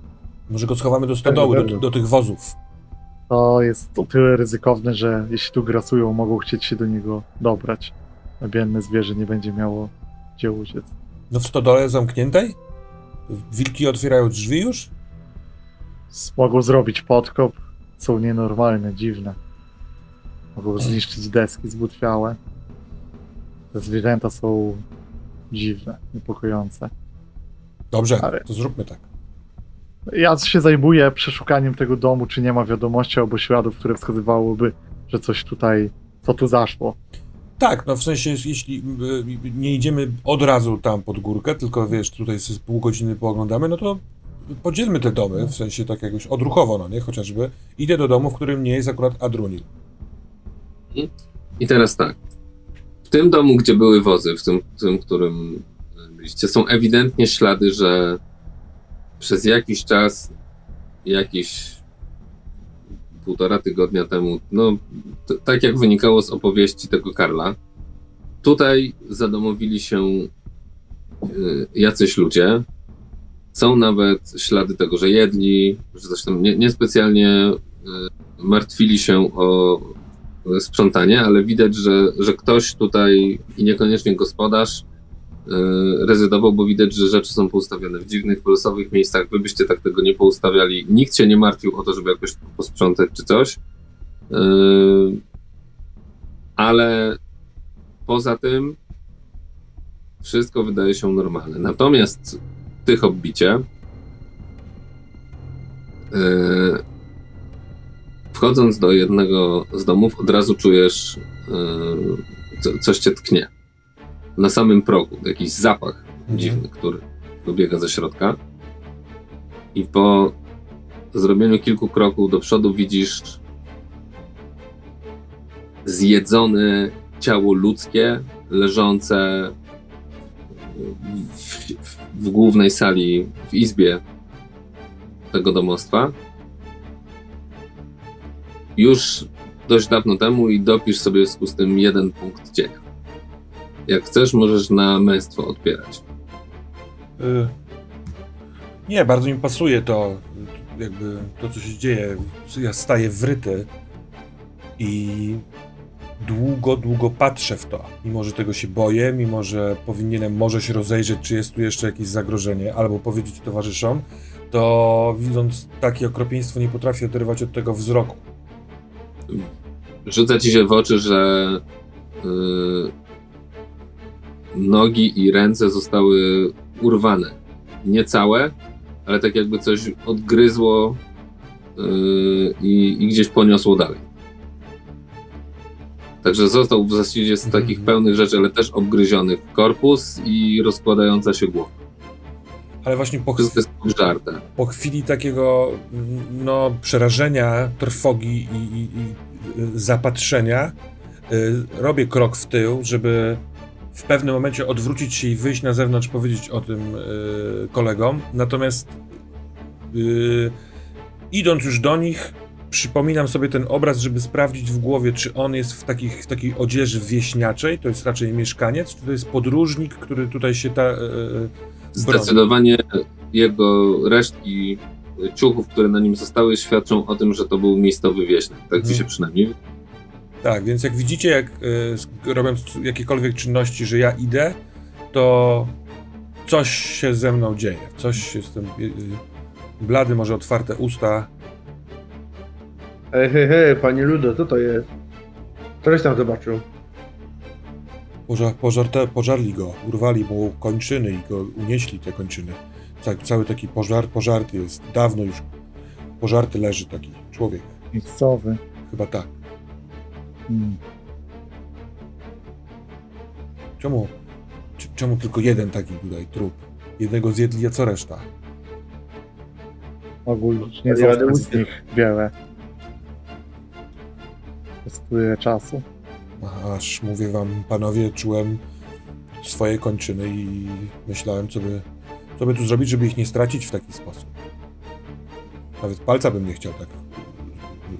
Może go schowamy do stodoły, do, do tych wozów. To jest o tyle ryzykowne, że jeśli tu grasują, mogą chcieć się do niego dobrać. Biedne zwierzę nie będzie miało gdzie uciec. No w stodole zamkniętej? Wilki otwierają drzwi już? Mogą zrobić podkop. Są nienormalne, dziwne. Mogą zniszczyć deski zbutwiałe. Te zwierzęta są dziwne, niepokojące. Dobrze, Ale- to zróbmy tak. Ja się zajmuję przeszukaniem tego domu, czy nie ma wiadomości albo śladów, które wskazywałyby, że coś tutaj, co tu zaszło. Tak, no w sensie, jeśli y, nie idziemy od razu tam pod górkę, tylko wiesz, tutaj z pół godziny pooglądamy, no to podzielmy te domy, w sensie tak jakoś odruchowo, no nie, chociażby. Idę do domu, w którym nie jest akurat Adrunil. I teraz tak. W tym domu, gdzie były wozy, w tym, w tym którym byliście, są ewidentnie ślady, że przez jakiś czas, jakiś półtora tygodnia temu, no tak jak wynikało z opowieści tego Karla, tutaj zadomowili się y, jacyś ludzie. Są nawet ślady tego, że jedli, że tam nie, niespecjalnie y, martwili się o, sprzątanie, ale widać, że, że ktoś tutaj i niekoniecznie gospodarz rezydował, bo widać, że rzeczy są poustawione w dziwnych, losowych miejscach. Wy byście tak tego nie poustawiali. Nikt się nie martwił o to, żeby jakoś posprzątać czy coś. Yy, ale poza tym wszystko wydaje się normalne. Natomiast tych obbicie yy, wchodząc do jednego z domów, od razu czujesz, co, coś cię tknie. Na samym progu, jakiś zapach Mhm. dziwny, który dobiega ze środka. I po zrobieniu kilku kroków do przodu widzisz zjedzone ciało ludzkie leżące w, w, w głównej sali, w izbie tego domostwa już dość dawno temu i dopisz sobie w związku z tym jeden punkt cienia. Jak chcesz, możesz na męstwo odpierać. Y, Nie, bardzo mi pasuje to, jakby to, co się dzieje. Ja staję wryty i długo, długo patrzę w to. Mimo, że tego się boję, mimo, że powinienem może się rozejrzeć, czy jest tu jeszcze jakieś zagrożenie, albo powiedzieć towarzyszom, to widząc takie okropieństwo nie potrafię oderwać od tego wzroku. Rzuca ci się w oczy, że yy, nogi i ręce zostały urwane. Nie całe, ale tak jakby coś odgryzło yy, i, i gdzieś poniosło dalej. Także został w zasadzie z Mhm. takich pełnych rzeczy, ale też obgryzionych korpus i rozkładająca się głowa. Ale właśnie po, obżarte. po chwili takiego no, przerażenia, trwogi i, i, i y, zapatrzenia y, robię krok w tył, żeby w pewnym momencie odwrócić się i wyjść na zewnątrz, powiedzieć o tym y, kolegom. Natomiast Yy, idąc już do nich, przypominam sobie ten obraz, żeby sprawdzić w głowie, czy on jest w, takich, w takiej odzieży wieśniaczej, to jest raczej mieszkaniec, czy to jest podróżnik, który tutaj się ta. Yy, Zdecydowanie jego resztki ciuchów, które na nim zostały, świadczą o tym, że to był miejscowy wieśniak. Tak mhm. się przynajmniej. Tak, więc jak widzicie, jak y, robiąc jakiekolwiek czynności, że ja idę, to coś się ze mną dzieje. Coś jestem y, y, blady, może otwarte usta. Hej, hej, hej, panie Ludo, co to jest? Ktoś tam zobaczył. Pożar, pożarte, pożarli go, urwali mu kończyny i go unieśli te kończyny. Ca, cały taki pożar, pożarty jest. Dawno już pożarty leży taki człowiek. Miejscowy. Chyba tak. Hmm. Czemu, czemu tylko jeden taki tutaj trup? Jednego zjedli, a co reszta? Ogólnie nie został z nich wiele. Kosztuje czasu. Aż mówię wam, panowie, czułem swoje kończyny i myślałem, co by, co by tu zrobić, żeby ich nie stracić w taki sposób. Nawet palca bym nie chciał tak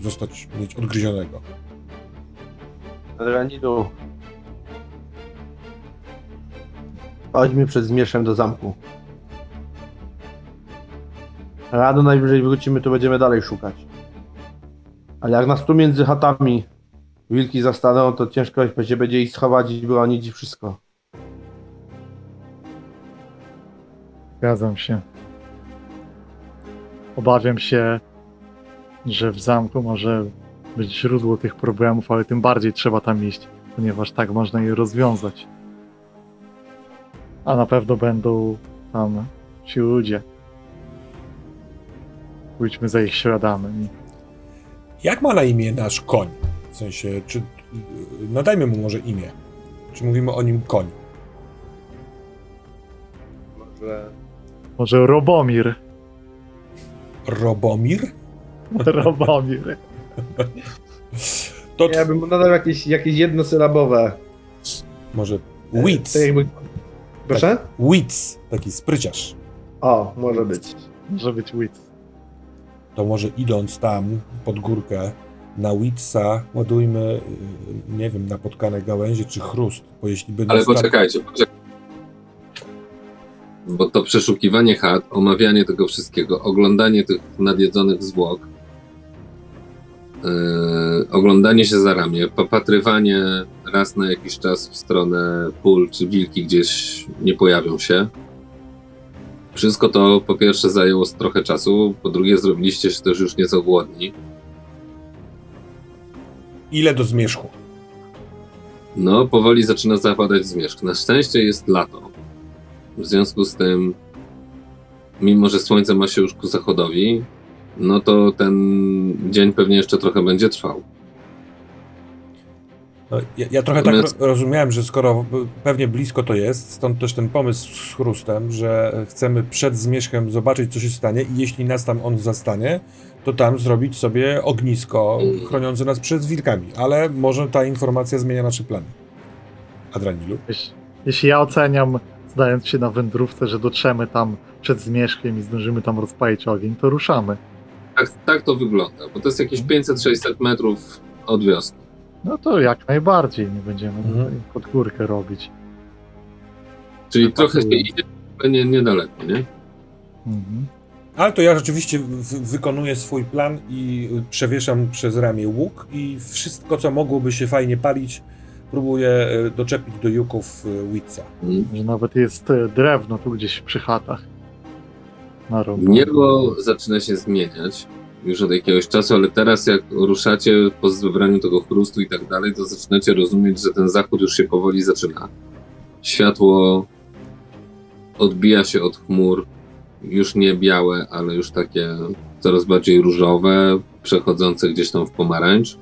zostać, mieć odgryzionego. Ranidu. Chodźmy przed zmierzchem do zamku. Rano najwyżej wrócimy, to będziemy dalej szukać. Ale jak nas tu między chatami wilki zastaną, to ciężko będzie, będzie ich schować i bronić i wszystko. Zgadzam się. Obawiam się, że w zamku może być źródło tych problemów, ale tym bardziej trzeba tam iść, ponieważ tak można je rozwiązać. A na pewno będą tam ci ludzie. Pójdźmy za ich śladami. Jak ma na imię nasz koń? W sensie, czy nadajmy mu może imię? Czy mówimy o nim koń? Może. Może Robomir. Robomir? Robomir. To... Ja bym nadał jakieś, jakieś jednosylabowe. Może Wits. E, jakby... Proszę? Tak, Wits, taki spryciarz. O, może być. Może być Wits. To może idąc tam pod górkę na Witsa ładujmy, y, nie wiem, napotkane gałęzie czy chrust, bo jeśli by... Ale poczekajcie, poczekajcie. Bo to przeszukiwanie chat, omawianie tego wszystkiego, oglądanie tych nadjedzonych zwłok, Yy, oglądanie się za ramię, popatrywanie raz na jakiś czas w stronę pól, czy wilki gdzieś nie pojawią się. Wszystko to po pierwsze zajęło trochę czasu, po drugie zrobiliście się też już nieco głodni. Ile do zmierzchu? No, powoli zaczyna zapadać zmierzch. Na szczęście jest lato. W związku z tym, mimo że słońce ma się już ku zachodowi, no to ten dzień pewnie jeszcze trochę będzie trwał. No, ja, ja, trochę Natomiast... tak rozumiałem, że skoro pewnie blisko to jest, stąd też ten pomysł z chrustem, że chcemy przed zmierzchem zobaczyć, co się stanie i jeśli nas tam on zastanie, to tam zrobić sobie ognisko chroniące nas przed wilkami. Ale może ta informacja zmienia nasze plany. Adranilu? Jeśli, jeśli ja oceniam, zdając się na wędrówce, że dotrzemy tam przed zmierzchem i zdążymy tam rozpalić ogień, to ruszamy. Tak, tak to wygląda, bo to jest jakieś 500-600 metrów od wioski. No to jak najbardziej nie będziemy mhm. pod górkę robić. Czyli trochę się idzie, nie, niedaleko, nie? Mhm. Ale to ja rzeczywiście wykonuję swój plan i przewieszam przez ramię łuk i wszystko, co mogłoby się fajnie palić, próbuję e, doczepić do juków e, Witsa. Mhm. Nawet jest e, drewno tu gdzieś przy chatach. Niebo zaczyna się zmieniać już od jakiegoś czasu, ale teraz jak ruszacie po zebraniu tego chrustu i tak dalej, to zaczynacie rozumieć, że ten zachód już się powoli zaczyna. Światło odbija się od chmur, już nie białe, ale już takie coraz bardziej różowe, przechodzące gdzieś tam w pomarańcz.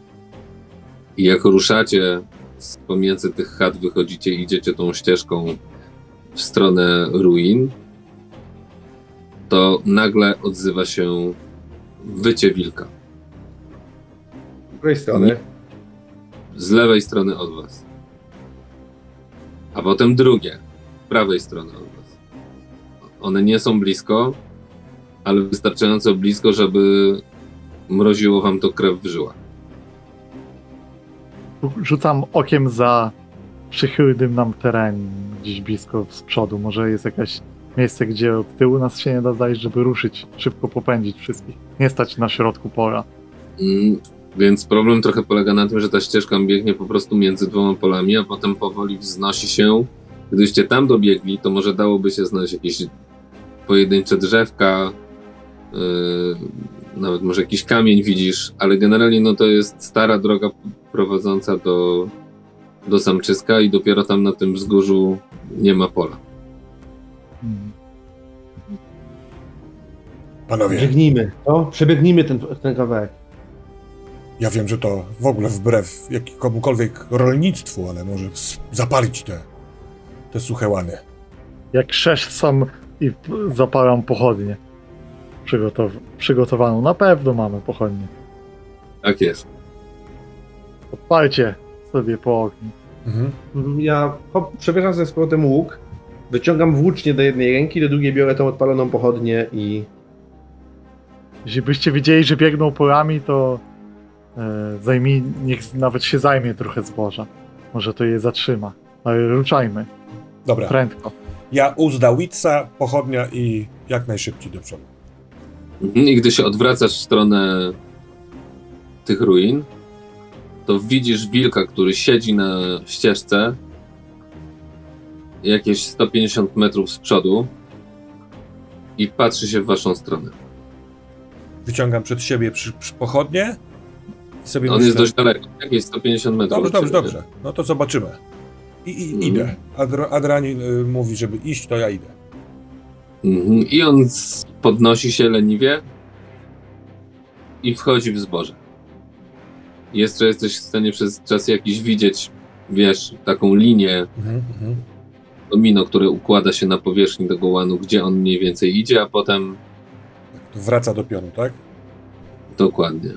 I jak ruszacie z pomiędzy tych chat, wychodzicie, idziecie tą ścieżką w stronę ruin, to nagle odzywa się wycie wilka. Z której strony? Z lewej strony od was. A potem drugie, z prawej strony od was. One nie są blisko, ale wystarczająco blisko, żeby mroziło wam to krew w żyłach. Rzucam okiem za przychylnym nam teren, gdzieś blisko z przodu. Może jest jakieś miejsce, gdzie od tyłu nas się nie da zajść, żeby ruszyć, szybko popędzić wszystkich. Nie stać na środku pola. Mm, Więc problem trochę polega na tym, że ta ścieżka biegnie po prostu między dwoma polami, a potem powoli wznosi się. Gdybyście tam dobiegli, to może dałoby się znaleźć jakieś pojedyncze drzewka, yy, nawet może jakiś kamień widzisz, ale generalnie no to jest stara droga prowadząca do, do Samczyska i dopiero tam na tym wzgórzu nie ma pola. Panowie, Biegnijmy, no, przebiegnijmy ten, ten kawałek. ja wiem, że to w ogóle wbrew jakiemukolwiek rolnictwu, ale może zapalić te, te suche łany. Jak szesz sam i zapalam pochodnię. Przygotow- przygotowaną. Na pewno mamy pochodnię. Tak jest. Odpalcie sobie po ogniu. Mhm. Ja hop, przebieram ze powrotem łuk, wyciągam włócznie do jednej ręki, do drugiej biorę tą odpaloną pochodnię i Jeśli byście widzieli, że biegną polami, to e, zajmij, niech nawet się zajmie trochę zboża. Może to je zatrzyma. Ale ruszajmy. Dobra, Prędko. ja uzda Witsa, pochodnia i jak najszybciej do przodu. Mhm, I gdy się odwracasz w stronę tych ruin, to widzisz wilka, który siedzi na ścieżce jakieś 150 metrów z przodu i patrzy się w waszą stronę. Wyciągam przed siebie przy, przy pochodnie i sobie On jest myślę- dość daleko, jakieś 150 metrów. Dobrze, dobrze, dobrze. No to zobaczymy. I, i Mhm. idę. Adr y, mówi, żeby iść, to ja idę. Mhm. I on podnosi się leniwie i wchodzi w zboże. Jeszcze jesteś w stanie przez czas jakiś widzieć, wiesz, taką linię mhm. Domino, które układa się na powierzchni tego łanu, gdzie on mniej więcej idzie, a potem Tak, to wraca do pionu, tak? dokładnie.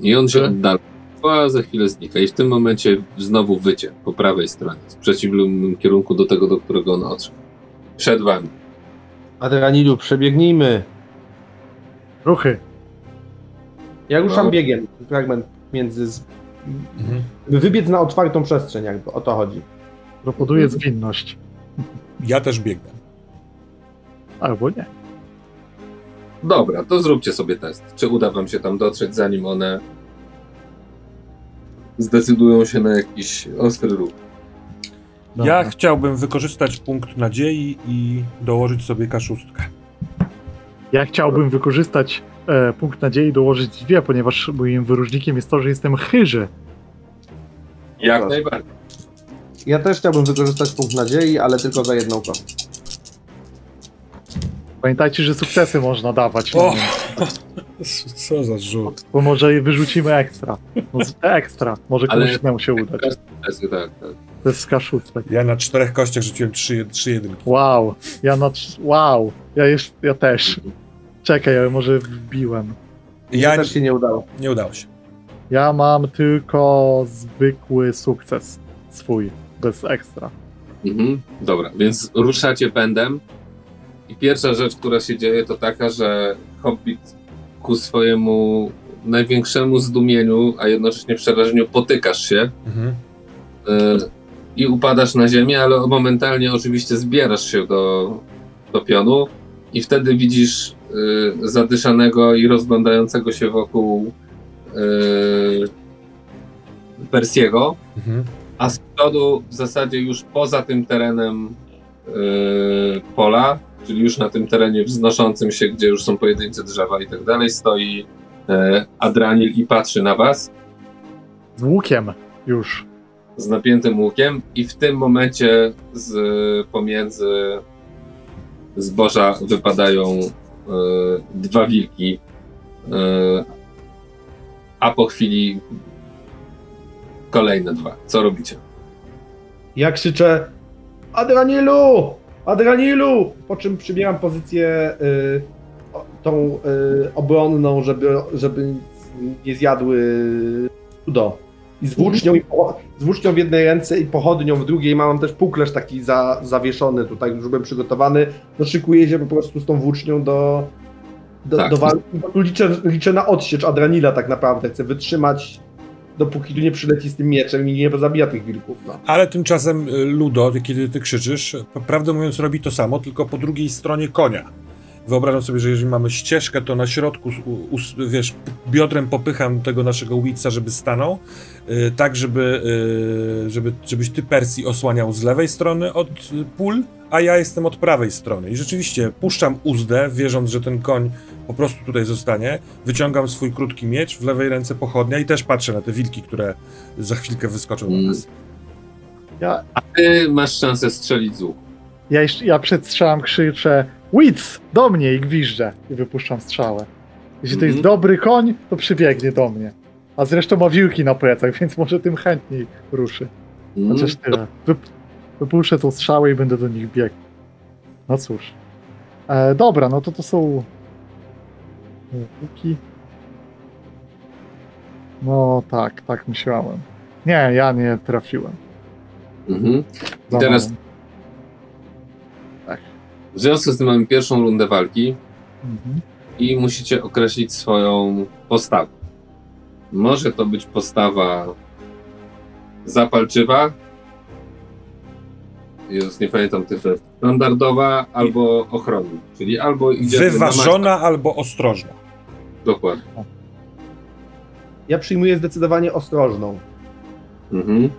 I on się oddala, a za chwilę znika. I w tym momencie znowu wycie po prawej stronie, w przeciwnym kierunku do tego, do którego on odszedł. Przed wami. Adrenalilu, przebiegnijmy. Ruchy. Ja ruszam No. biegiem, fragment między... Z... Mhm. Wybiec na otwartą przestrzeń, jakby o to chodzi. Proponuję zwinność. Ja też biegnę. Albo nie. Dobra, to zróbcie sobie test. Czy uda wam się tam dotrzeć, zanim one zdecydują się na jakiś ostry ruch. Dobra. Ja chciałbym wykorzystać punkt nadziei i dołożyć sobie kaszustkę. Ja chciałbym wykorzystać e, punkt nadziei dołożyć dwie, ponieważ moim wyróżnikiem jest to, że jestem chyży. Jak najbardziej. Ja też chciałbym wykorzystać punkt nadziei, ale tylko za jedną kostkę. Pamiętajcie, że sukcesy można dawać. O! Co za rzut. Bo może je wyrzucimy ekstra. No, z- ekstra. Może Ale- komuś innemu się udać. Tak, tak. To jest skaszustek. Ja na czterech kościach rzuciłem trzy, trzy jedynki. Wow. Ja na... trz- Wow. Ja, jeszcze, ja też. Czekaj, ale może wbiłem. Ja też się nie udało. nie udało się. Ja mam tylko zwykły sukces swój, bez ekstra. Mhm. Dobra, więc ruszacie pędem i pierwsza rzecz, która się dzieje, to taka, że Hobbit ku swojemu największemu zdumieniu, a jednocześnie przerażeniu potykasz się Mhm. y, i upadasz na ziemię, ale momentalnie oczywiście zbierasz się do, do pionu i wtedy widzisz y, zadyszanego i rozglądającego się wokół y, Persiego, Mhm. A z przodu w zasadzie już poza tym terenem yy, pola, czyli już na tym terenie wznoszącym się, gdzie już są pojedyncze drzewa i tak dalej, stoi yy, Adranil i patrzy na was Z łukiem już. z napiętym łukiem i w tym momencie z pomiędzy zboża wypadają yy, dwa wilki, yy, a po chwili kolejne dwa. Co robicie? Ja krzyczę Adranilu! Adranilu! Po czym przybieram pozycję y, tą y, obronną, żeby, żeby nie zjadły Udo. I z włócznią, i po, z włócznią w jednej ręce i pochodnią w drugiej mam też półklerz taki za, zawieszony tutaj, już byłem przygotowany. No szykuję się po prostu z tą włócznią do, do, Tak. do walki. Liczę, liczę na odsiecz Adranila tak naprawdę. Chcę wytrzymać, dopóki tu nie przyleci z tym mieczem i nie zabija tych wilków. No. Ale tymczasem y, Ludo, kiedy ty krzyczysz, prawdę mówiąc robi to samo, tylko po drugiej stronie konia. Wyobrażam sobie, że jeżeli mamy ścieżkę, to na środku, u- us- wiesz, biodrem popycham tego naszego Witsa, żeby stanął, y, tak żeby, y, żeby, żebyś ty Persji osłaniał z lewej strony od y, pól, a ja jestem od prawej strony. I rzeczywiście puszczam uzdę, wierząc, że ten koń po prostu tutaj zostanie, wyciągam swój krótki miecz, w lewej ręce pochodnia i też patrzę na te wilki, które za chwilkę wyskoczą na Mm. nas. Ja, Ty masz szansę strzelić z łuku. ja, jeszcze- ja przed strzałem krzyczę Wits! Do mnie i gwiżdżę i wypuszczam strzałę. Jeśli to jest Mhm. dobry koń, to przybiegnie do mnie. A zresztą ma wiłki na plecach, więc może tym chętniej ruszy. Mm, Chociaż tyle. Wyp wypuszczę tą strzałę i będę do nich biegł. No cóż. E, dobra, no to to są... Łuki. No tak, tak myślałem. Nie, ja nie trafiłem. Mhm. Za teraz-. W związku z tym mamy pierwszą rundę walki Mhm. i musicie określić swoją postawę. Może to być postawa zapalczywa, jest, nie pamiętam tych standardowa albo ochronna, czyli albo idzie Wyważona albo ostrożna. Dokładnie. Ja przyjmuję zdecydowanie ostrożną. Mhm.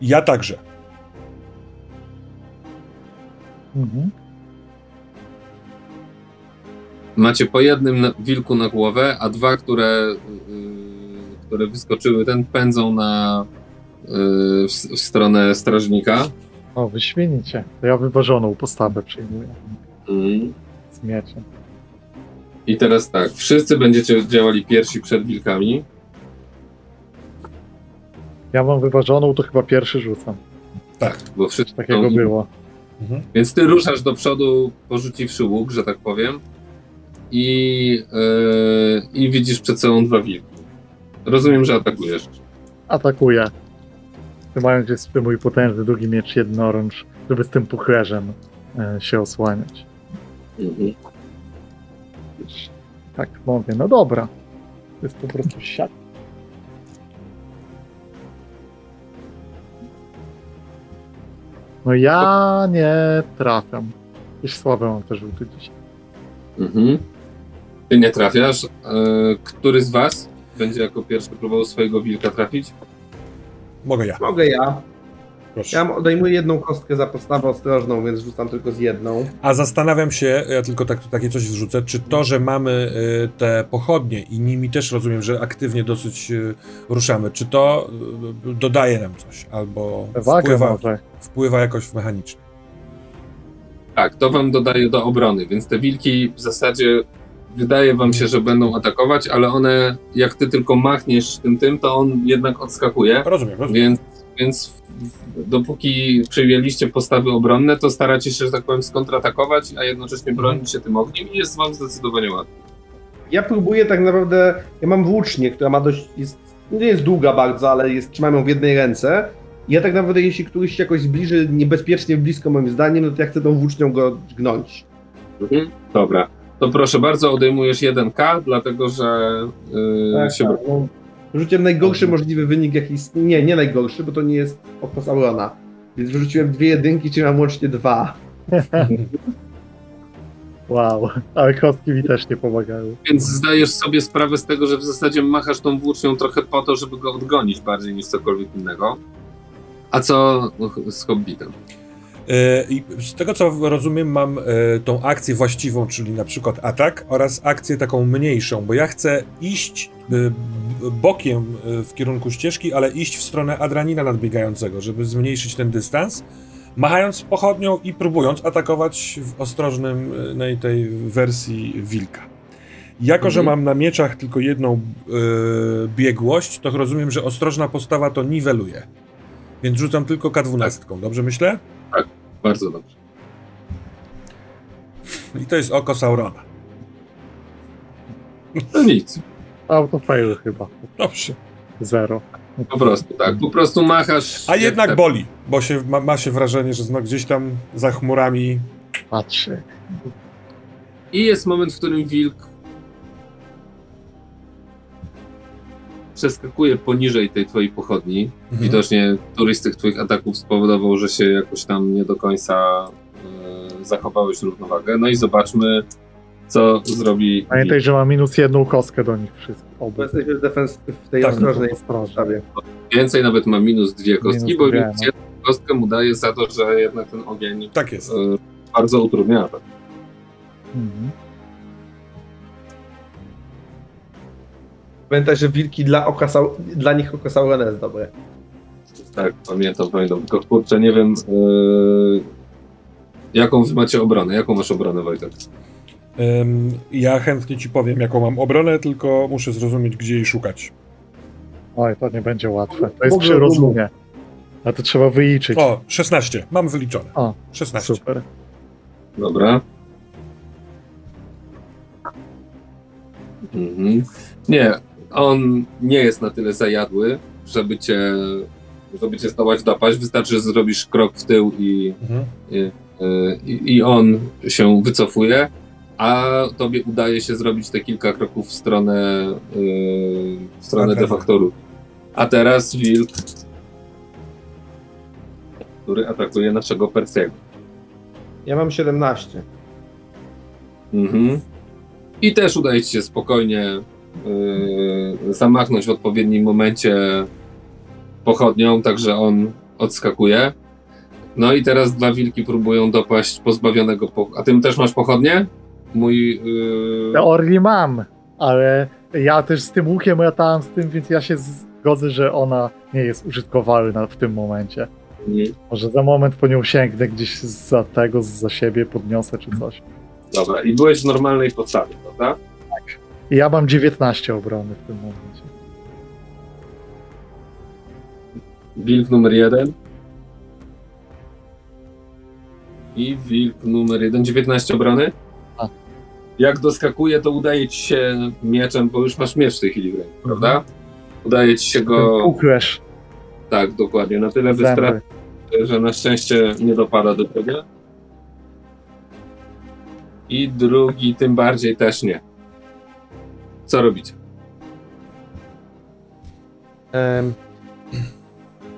Ja także. Mhm. Macie po jednym na- wilku na głowę, a dwa, które, yy, które wyskoczyły, ten pędzą na yy, w, w stronę strażnika. O, wyśmienicie. To ja wyważoną postawę przyjmuję. Mhm. Z mieczem. I teraz tak, wszyscy będziecie działali pierwsi przed wilkami. Ja mam wyważoną, to chyba pierwszy rzucam. Tak. Bo wszyscy Takiego było. Mhm. Więc ty ruszasz do przodu, porzuciwszy łuk, że tak powiem. I, yy, I widzisz przed sobą dwa wilki. Rozumiem, że atakujesz. Atakuję. Trzymając się swój mój potężny, długi miecz jednorącz, żeby z tym puchlerzem e, się osłaniać. Mhm. Tak mówię, no dobra. To jest po prostu siak. No ja nie trafiam. Jakieś słabe mam te rzuty dzisiaj. Mhm. Ty nie trafiasz. Yy, który z was będzie jako pierwszy próbował swojego wilka trafić? Mogę ja. Mogę ja. Proszę. Ja odejmuję jedną kostkę za postawę ostrożną, więc rzucam tylko z jedną. A zastanawiam się, ja tylko tak, takie coś wrzucę, czy to, że mamy y, te pochodnie i nimi też rozumiem, że aktywnie dosyć y, ruszamy, czy to y, dodaje nam coś, albo Wagę wpływa, może. wpływa jakoś mechanicznie. Tak, to wam dodaje do obrony, więc te wilki w zasadzie wydaje wam się, że będą atakować, ale one, jak ty tylko machniesz tym tym, to on jednak odskakuje. Rozumiem, rozumiem. Więc, więc dopóki przyjęliście postawy obronne, to staracie się, że tak powiem, skontratakować, a jednocześnie bronić się tym ogniem i jest wam zdecydowanie łatwiej. Ja próbuję tak naprawdę. Ja mam włócznię, która ma dość. Jest, nie jest długa bardzo, ale jest, trzymam ją w jednej ręce. I ja tak naprawdę, jeśli któryś się jakoś zbliży niebezpiecznie blisko moim zdaniem, no to ja chcę tą włócznią go gnąć. Mhm. Dobra. To proszę bardzo, odejmujesz 1K, dlatego że yy, Tak, się tak, no, Rzuciłem najgorszy możliwy wynik, jaki. Nie, nie najgorszy, bo to nie jest oko Saurona. Więc wyrzuciłem dwie jedynki, czyli mam łącznie dwa. Wow, ale kostki mi też nie pomagały. Więc zdajesz sobie sprawę z tego, że w zasadzie machasz tą włócznią trochę po to, żeby go odgonić bardziej niż cokolwiek innego. A co z Hobbitem? E, I z tego co rozumiem, mam e, tą akcję właściwą, czyli na przykład atak, oraz akcję taką mniejszą, bo ja chcę iść e, bokiem w kierunku ścieżki, ale iść w stronę adranina nadbiegającego, żeby zmniejszyć ten dystans, machając pochodnią i próbując atakować w ostrożnym na tej wersji wilka. Jako, że Mhm. mam na mieczach tylko jedną e, biegłość, to rozumiem, że ostrożna postawa to niweluje. Więc rzucam tylko K12, dobrze myślę? Bardzo dobrze. I to jest oko Saurona. No nic. Autofail chyba. Dobrze. Zero. Po prostu, tak. Po prostu machasz. A jednak te- boli, bo się, ma, ma się wrażenie, że no gdzieś tam za chmurami. Patrzy. I jest moment, w którym wilk przeskakuje poniżej tej twojej pochodni. Mhm. Widocznie któryś z tych twoich ataków spowodował, że się jakoś tam nie do końca e, zachowałeś równowagę. No i zobaczmy, co zrobi. Pamiętaj, że ma minus jedną kostkę do nich wszystkich. Bo Obu. jesteśmy w, defens- w tej Tak, ostrożnej ostrożnie. stawie. Więcej nawet ma minus dwie kostki, Minus bo dwie, minus no. jedną kostkę mu daje za to, że jednak ten ogień Tak jest. e, bardzo utrudnia atak. Mhm. Pamiętaj, że wilki dla, oka dla nich oko Saurona jest dobre. Tak, pamiętam, pamiętam. Tylko kurczę, nie wiem, e, jaką wy macie obronę. Jaką masz obronę, Wojtek? Ym, ja chętnie ci powiem, jaką mam obronę, tylko muszę zrozumieć, gdzie jej szukać. Oj, to nie będzie łatwe. To jest ogóle przy rozumie. A to trzeba wyliczyć. O, 16. Mam wyliczone. O, 16. Super. Dobra. Mhm. Nie, on nie jest na tyle zajadły, żeby cię, żeby cię zdołać dopaść. Wystarczy, że zrobisz krok w tył i, Mhm. i, i on się wycofuje, a tobie udaje się zrobić te kilka kroków w stronę, yy, w stronę Okej. defaktoru. A teraz wilk, który atakuje naszego Persiego. Ja mam 17. Mhm. I też udaje ci się spokojnie yy, zamachnąć w odpowiednim momencie pochodnią, także on odskakuje. No i teraz dwa wilki próbują dopaść pozbawionego po... A ty też masz pochodnie? Mój... Yy... Teorii mam, ale ja też z tym łukiem latałem z tym, więc ja się zgodzę, że ona nie jest użytkowalna w tym momencie. mhm. Może za moment po nią sięgnę gdzieś za tego, za siebie podniosę czy coś. Dobra, i byłeś w normalnej postawie, prawda? I ja mam 19 obrony w tym momencie. Wilk numer jeden. I wilk numer jeden, 19 obrony. A. Jak doskakuje, to udaje ci się mieczem, bo już masz miecz w tej chwili w ręku, prawda? Udaje ci się go. Uklesz Tak, dokładnie. Na tyle wystarczy, że na szczęście nie dopada do ciebie. I drugi tym bardziej też nie. Co robicie?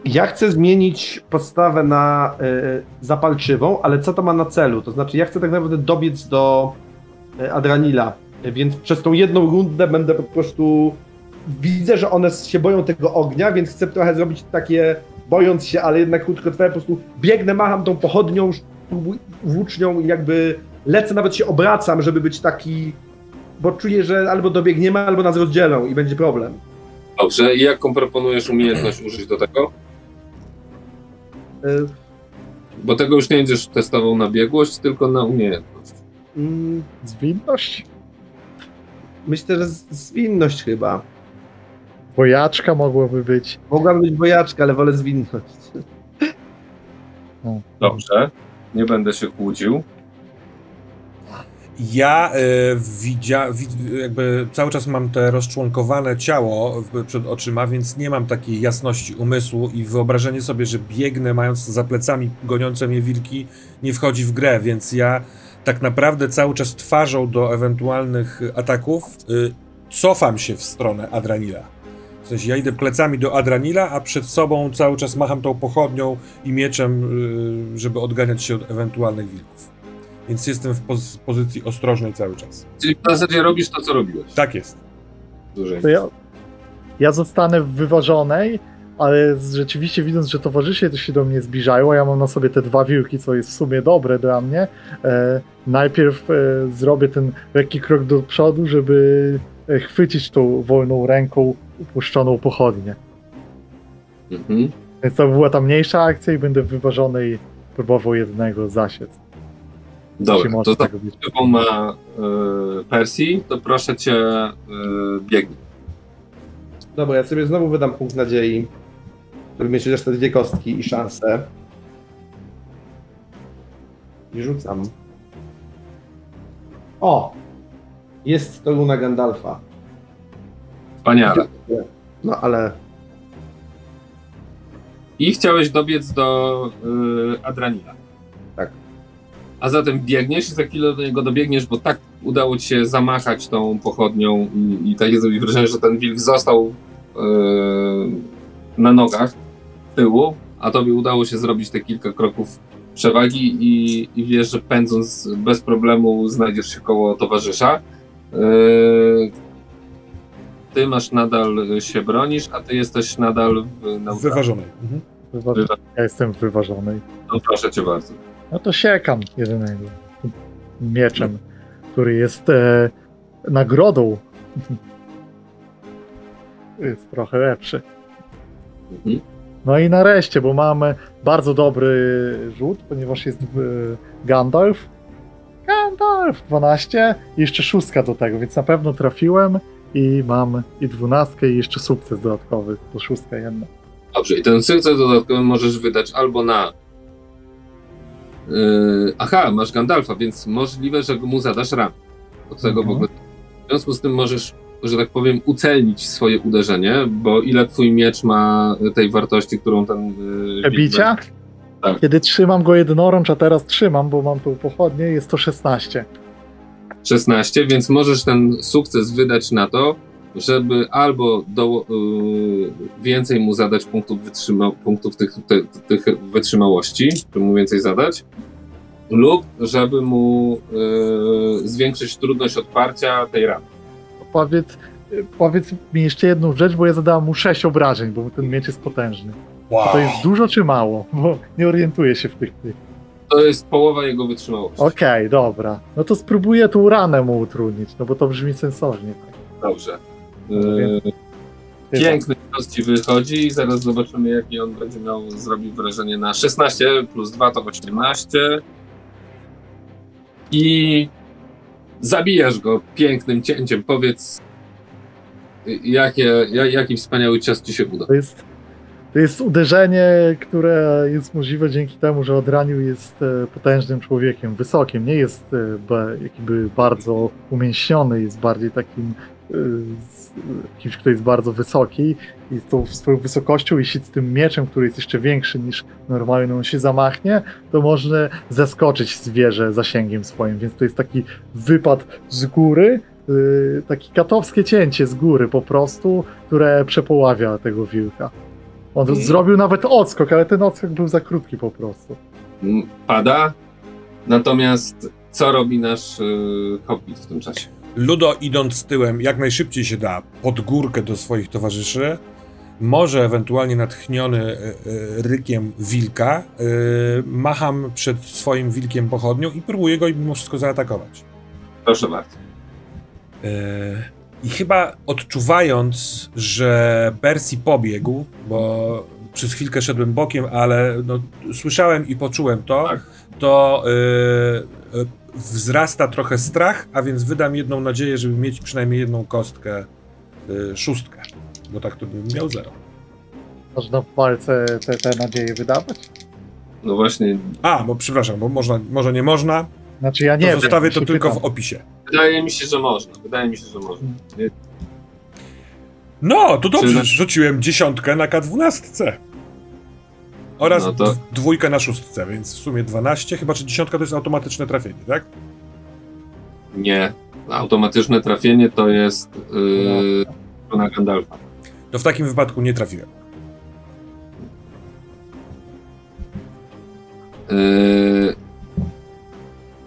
Ja chcę zmienić podstawę na e, zapalczywą, ale co to ma na celu? To znaczy, ja chcę tak naprawdę dobiec do e, Adranila, więc przez tą jedną rundę będę po prostu. Widzę, że one się boją tego ognia, więc chcę trochę zrobić takie, bojąc się, ale jednak krótkotrwałe, po prostu biegnę, macham tą pochodnią, włócznią jakby lecę, nawet się obracam, żeby być taki, bo czuję, że albo dobiegniemy, albo nas rozdzielą i będzie problem. Dobrze, i jaką proponujesz umiejętność użyć do tego? E, Bo tego już nie będziesz testował na biegłość, tylko na umiejętność. mm, Zwinność? Myślę, że zwinność chyba. Wojaczka mogłoby być. Mogłaby być bojaczka, ale wolę zwinność. Dobrze, nie będę się kłócił. Ja y, widzia, wid, jakby cały czas mam te rozczłonkowane ciało przed oczyma, więc nie mam takiej jasności umysłu i wyobrażenie sobie, że biegnę mając za plecami goniące mnie wilki nie wchodzi w grę, więc ja tak naprawdę cały czas twarzą do ewentualnych ataków y, cofam się w stronę Adranila. W sensie ja idę plecami do Adranila, a przed sobą cały czas macham tą pochodnią i mieczem, y, żeby odganiać się od ewentualnych wilków. Więc jestem w poz- pozycji ostrożnej cały czas. Czyli w zasadzie robisz to, co robiłeś. Tak jest. To ja, ja zostanę w wyważonej, ale rzeczywiście widząc, że towarzysze to się do mnie zbliżają, a ja mam na sobie te dwa wilki, co jest w sumie dobre dla mnie. E, najpierw e, zrobię ten lekki krok do przodu, żeby e, chwycić tą wolną ręką upuszczoną pochodnię. Mhm. Więc to była ta mniejsza akcja i będę w wyważonej próbował jednego zasiec. Dobra, to być. tobą ma y, Persji, to proszę cię y, biegnij. Dobra, ja sobie znowu wydam punkt nadziei, żeby mieć te dwie kostki i szansę. I rzucam. O! Jest to runa Gandalfa. Wspaniale. No ale I chciałeś dobiec do y, Adranila. A zatem biegniesz i za chwilę do niego dobiegniesz, bo tak udało ci się zamachać tą pochodnią i, i takie zrobić wrażenie, że ten wilk został y, na nogach tyłu, a tobie udało się zrobić te kilka kroków przewagi i, i wiesz, że pędząc bez problemu znajdziesz się koło towarzysza. Yy, ty masz nadal się bronisz, a ty jesteś nadal w. Wyważonej. Mhm. Ja jestem wyważony. No proszę cię bardzo. No to siekam jedynego mieczem, który jest e, nagrodą. jest trochę lepszy. Mhm. No i nareszcie, bo mamy bardzo dobry rzut, ponieważ jest w Gandalf. Gandalf 12 i jeszcze szóstka do tego, więc na pewno trafiłem i mam i dwunastkę i jeszcze sukces dodatkowy, to szóstka jedna. Dobrze, i ten sukces dodatkowy możesz wydać albo na. Yy, aha, masz Gandalfa, więc możliwe, że mu zadasz ran. Od tego w Mhm. ogóle. W związku z tym możesz, że tak powiem, ucelnić swoje uderzenie, bo ile twój miecz ma tej wartości, którą ten. Yy, Przebicia? Tak. Kiedy trzymam go jednorącz, a teraz trzymam, bo mam tu pochodnie, jest to 16. 16, więc możesz ten sukces wydać na to, żeby albo do, yy, więcej mu zadać punktów, wytrzyma, punktów tych, tych wytrzymałości, żeby mu więcej zadać, lub żeby mu yy, zwiększyć trudność odparcia tej rany. Powiedz, powiedz mi jeszcze jedną rzecz, bo ja zadałem mu 6 obrażeń, bo ten miecz jest potężny. Wow. To jest dużo czy mało? Bo nie orientuję się w tych. tych. To jest połowa jego wytrzymałości. Okej, dobra. No to spróbuję tą ranę mu utrudnić, no bo to brzmi sensownie. Dobrze. Więc- piękny cios ci wychodzi i zaraz zobaczymy, jakie on będzie miał zrobić wrażenie na 16 plus 2 to 18. I zabijasz go pięknym cięciem. Powiedz, jakie, ja- jaki wspaniały cios ci się uda. To jest, to jest uderzenie, które jest możliwe dzięki temu, że Odraniu jest e, potężnym człowiekiem, wysokim. Nie jest e, jakby bardzo umięśniony, jest bardziej takim e, kimś, kto jest bardzo wysoki i z tą swoją wysokością, jeśli z tym mieczem, który jest jeszcze większy niż normalnie on się zamachnie, to można zaskoczyć zwierzę zasięgiem swoim, więc to jest taki wypad z góry, y, takie katowskie cięcie z góry po prostu, które przepoławia tego wilka. On Mm. zrobił nawet odskok, ale ten odskok był za krótki po prostu. M, Pada. Natomiast co robi nasz y, hobbit w tym czasie? Ludo idąc tyłem jak najszybciej się da pod górkę do swoich towarzyszy, może ewentualnie natchniony e, e, rykiem wilka, e, macham przed swoim wilkiem pochodnią i próbuję go mimo wszystko zaatakować. Proszę bardzo. I chyba odczuwając, że Percy pobiegł, bo przez chwilkę szedłem bokiem, ale no, słyszałem i poczułem to, Tak. to wzrasta trochę strach, a więc wydam jedną nadzieję, żeby mieć przynajmniej jedną kostkę, e, szóstkę, bo tak to bym miał zero. Można w walce te, te nadzieje wydawać? No właśnie, A, bo przepraszam, bo można, może nie można, Znaczy ja to nie wiem. zostawię to tylko pytam. w opisie. wydaje mi się, że można. Wydaje mi się, że można. No, to dobrze, Czyli- rzuciłem dziesiątkę na K12. Oraz No to- dwójkę na szóstce, więc w sumie 12, chyba że dziesiątka to jest automatyczne trafienie, tak? Nie. Automatyczne trafienie to jest yy, na Gandalfa. To w takim wypadku nie trafiłem. Yy,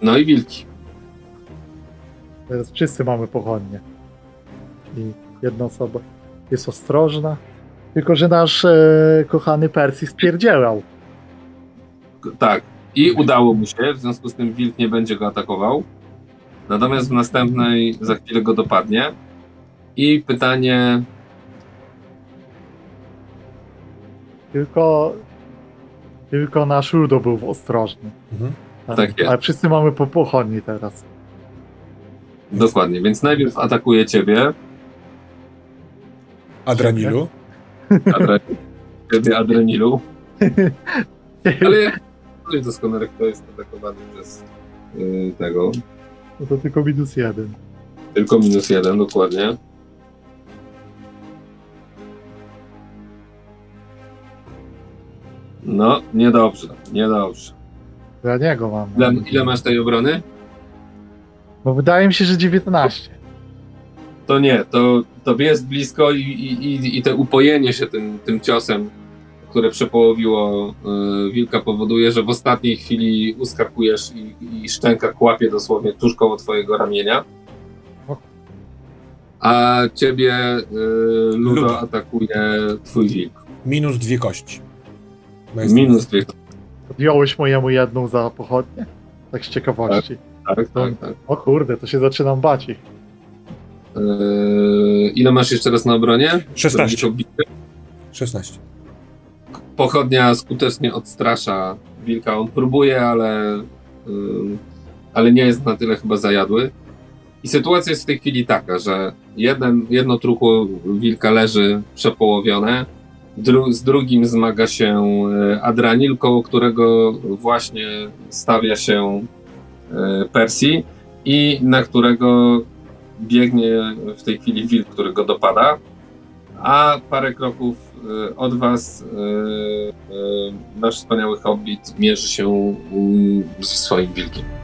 no i wilki. Teraz wszyscy mamy pochodnie. I jedna osoba jest ostrożna. Tylko, że nasz e, kochany Percy spierdzielał. Tak. I udało mu się, w związku z tym wilk nie będzie go atakował. Natomiast w następnej za chwilę go dopadnie. I pytanie, Tylko, tylko nasz Ludo był ostrożny. Mhm. Tak jest. Ale wszyscy mamy po pochodni teraz. dokładnie, więc najpierw atakuje ciebie, Adranilu. Adre, Adrenilu, ale ale doskonale kto jest atakowany przez yy, tego. No to tylko minus jeden. Tylko minus jeden, dokładnie. No, niedobrze, niedobrze. Dla niego mam. Ile, ile masz tej obrony? Bo wydaje mi się, że 19. To nie, to tobie jest blisko i, i, i, te upojenie się tym, tym ciosem, które przepołowiło y, wilka, powoduje, że w ostatniej chwili uskakujesz i, i szczęka kłapie dosłownie tuż koło twojego ramienia. A ciebie y, Ludo Ludo. atakuje twój wilk. Minus dwie kości. Minus dwie. Odjąłeś mojemu jedną za pochodnie? Tak z ciekawości. Tak, tak, tak. O kurde, to się zaczynam bać ich. Y, ile masz jeszcze raz na obronie? 16. Zrobisz obity? 16. pochodnia skutecznie odstrasza wilka. On próbuje, ale, ym, ale nie jest na tyle chyba zajadły. I sytuacja jest w tej chwili taka, że jeden, jedno truchło wilka leży przepołowione, dru, z drugim zmaga się e, Adranil, koło którego właśnie stawia się e, Persji i na którego biegnie w tej chwili wilk, który go dopada a parę kroków y, od was y, y, nasz wspaniały hobbit mierzy się ze swoim wilkiem.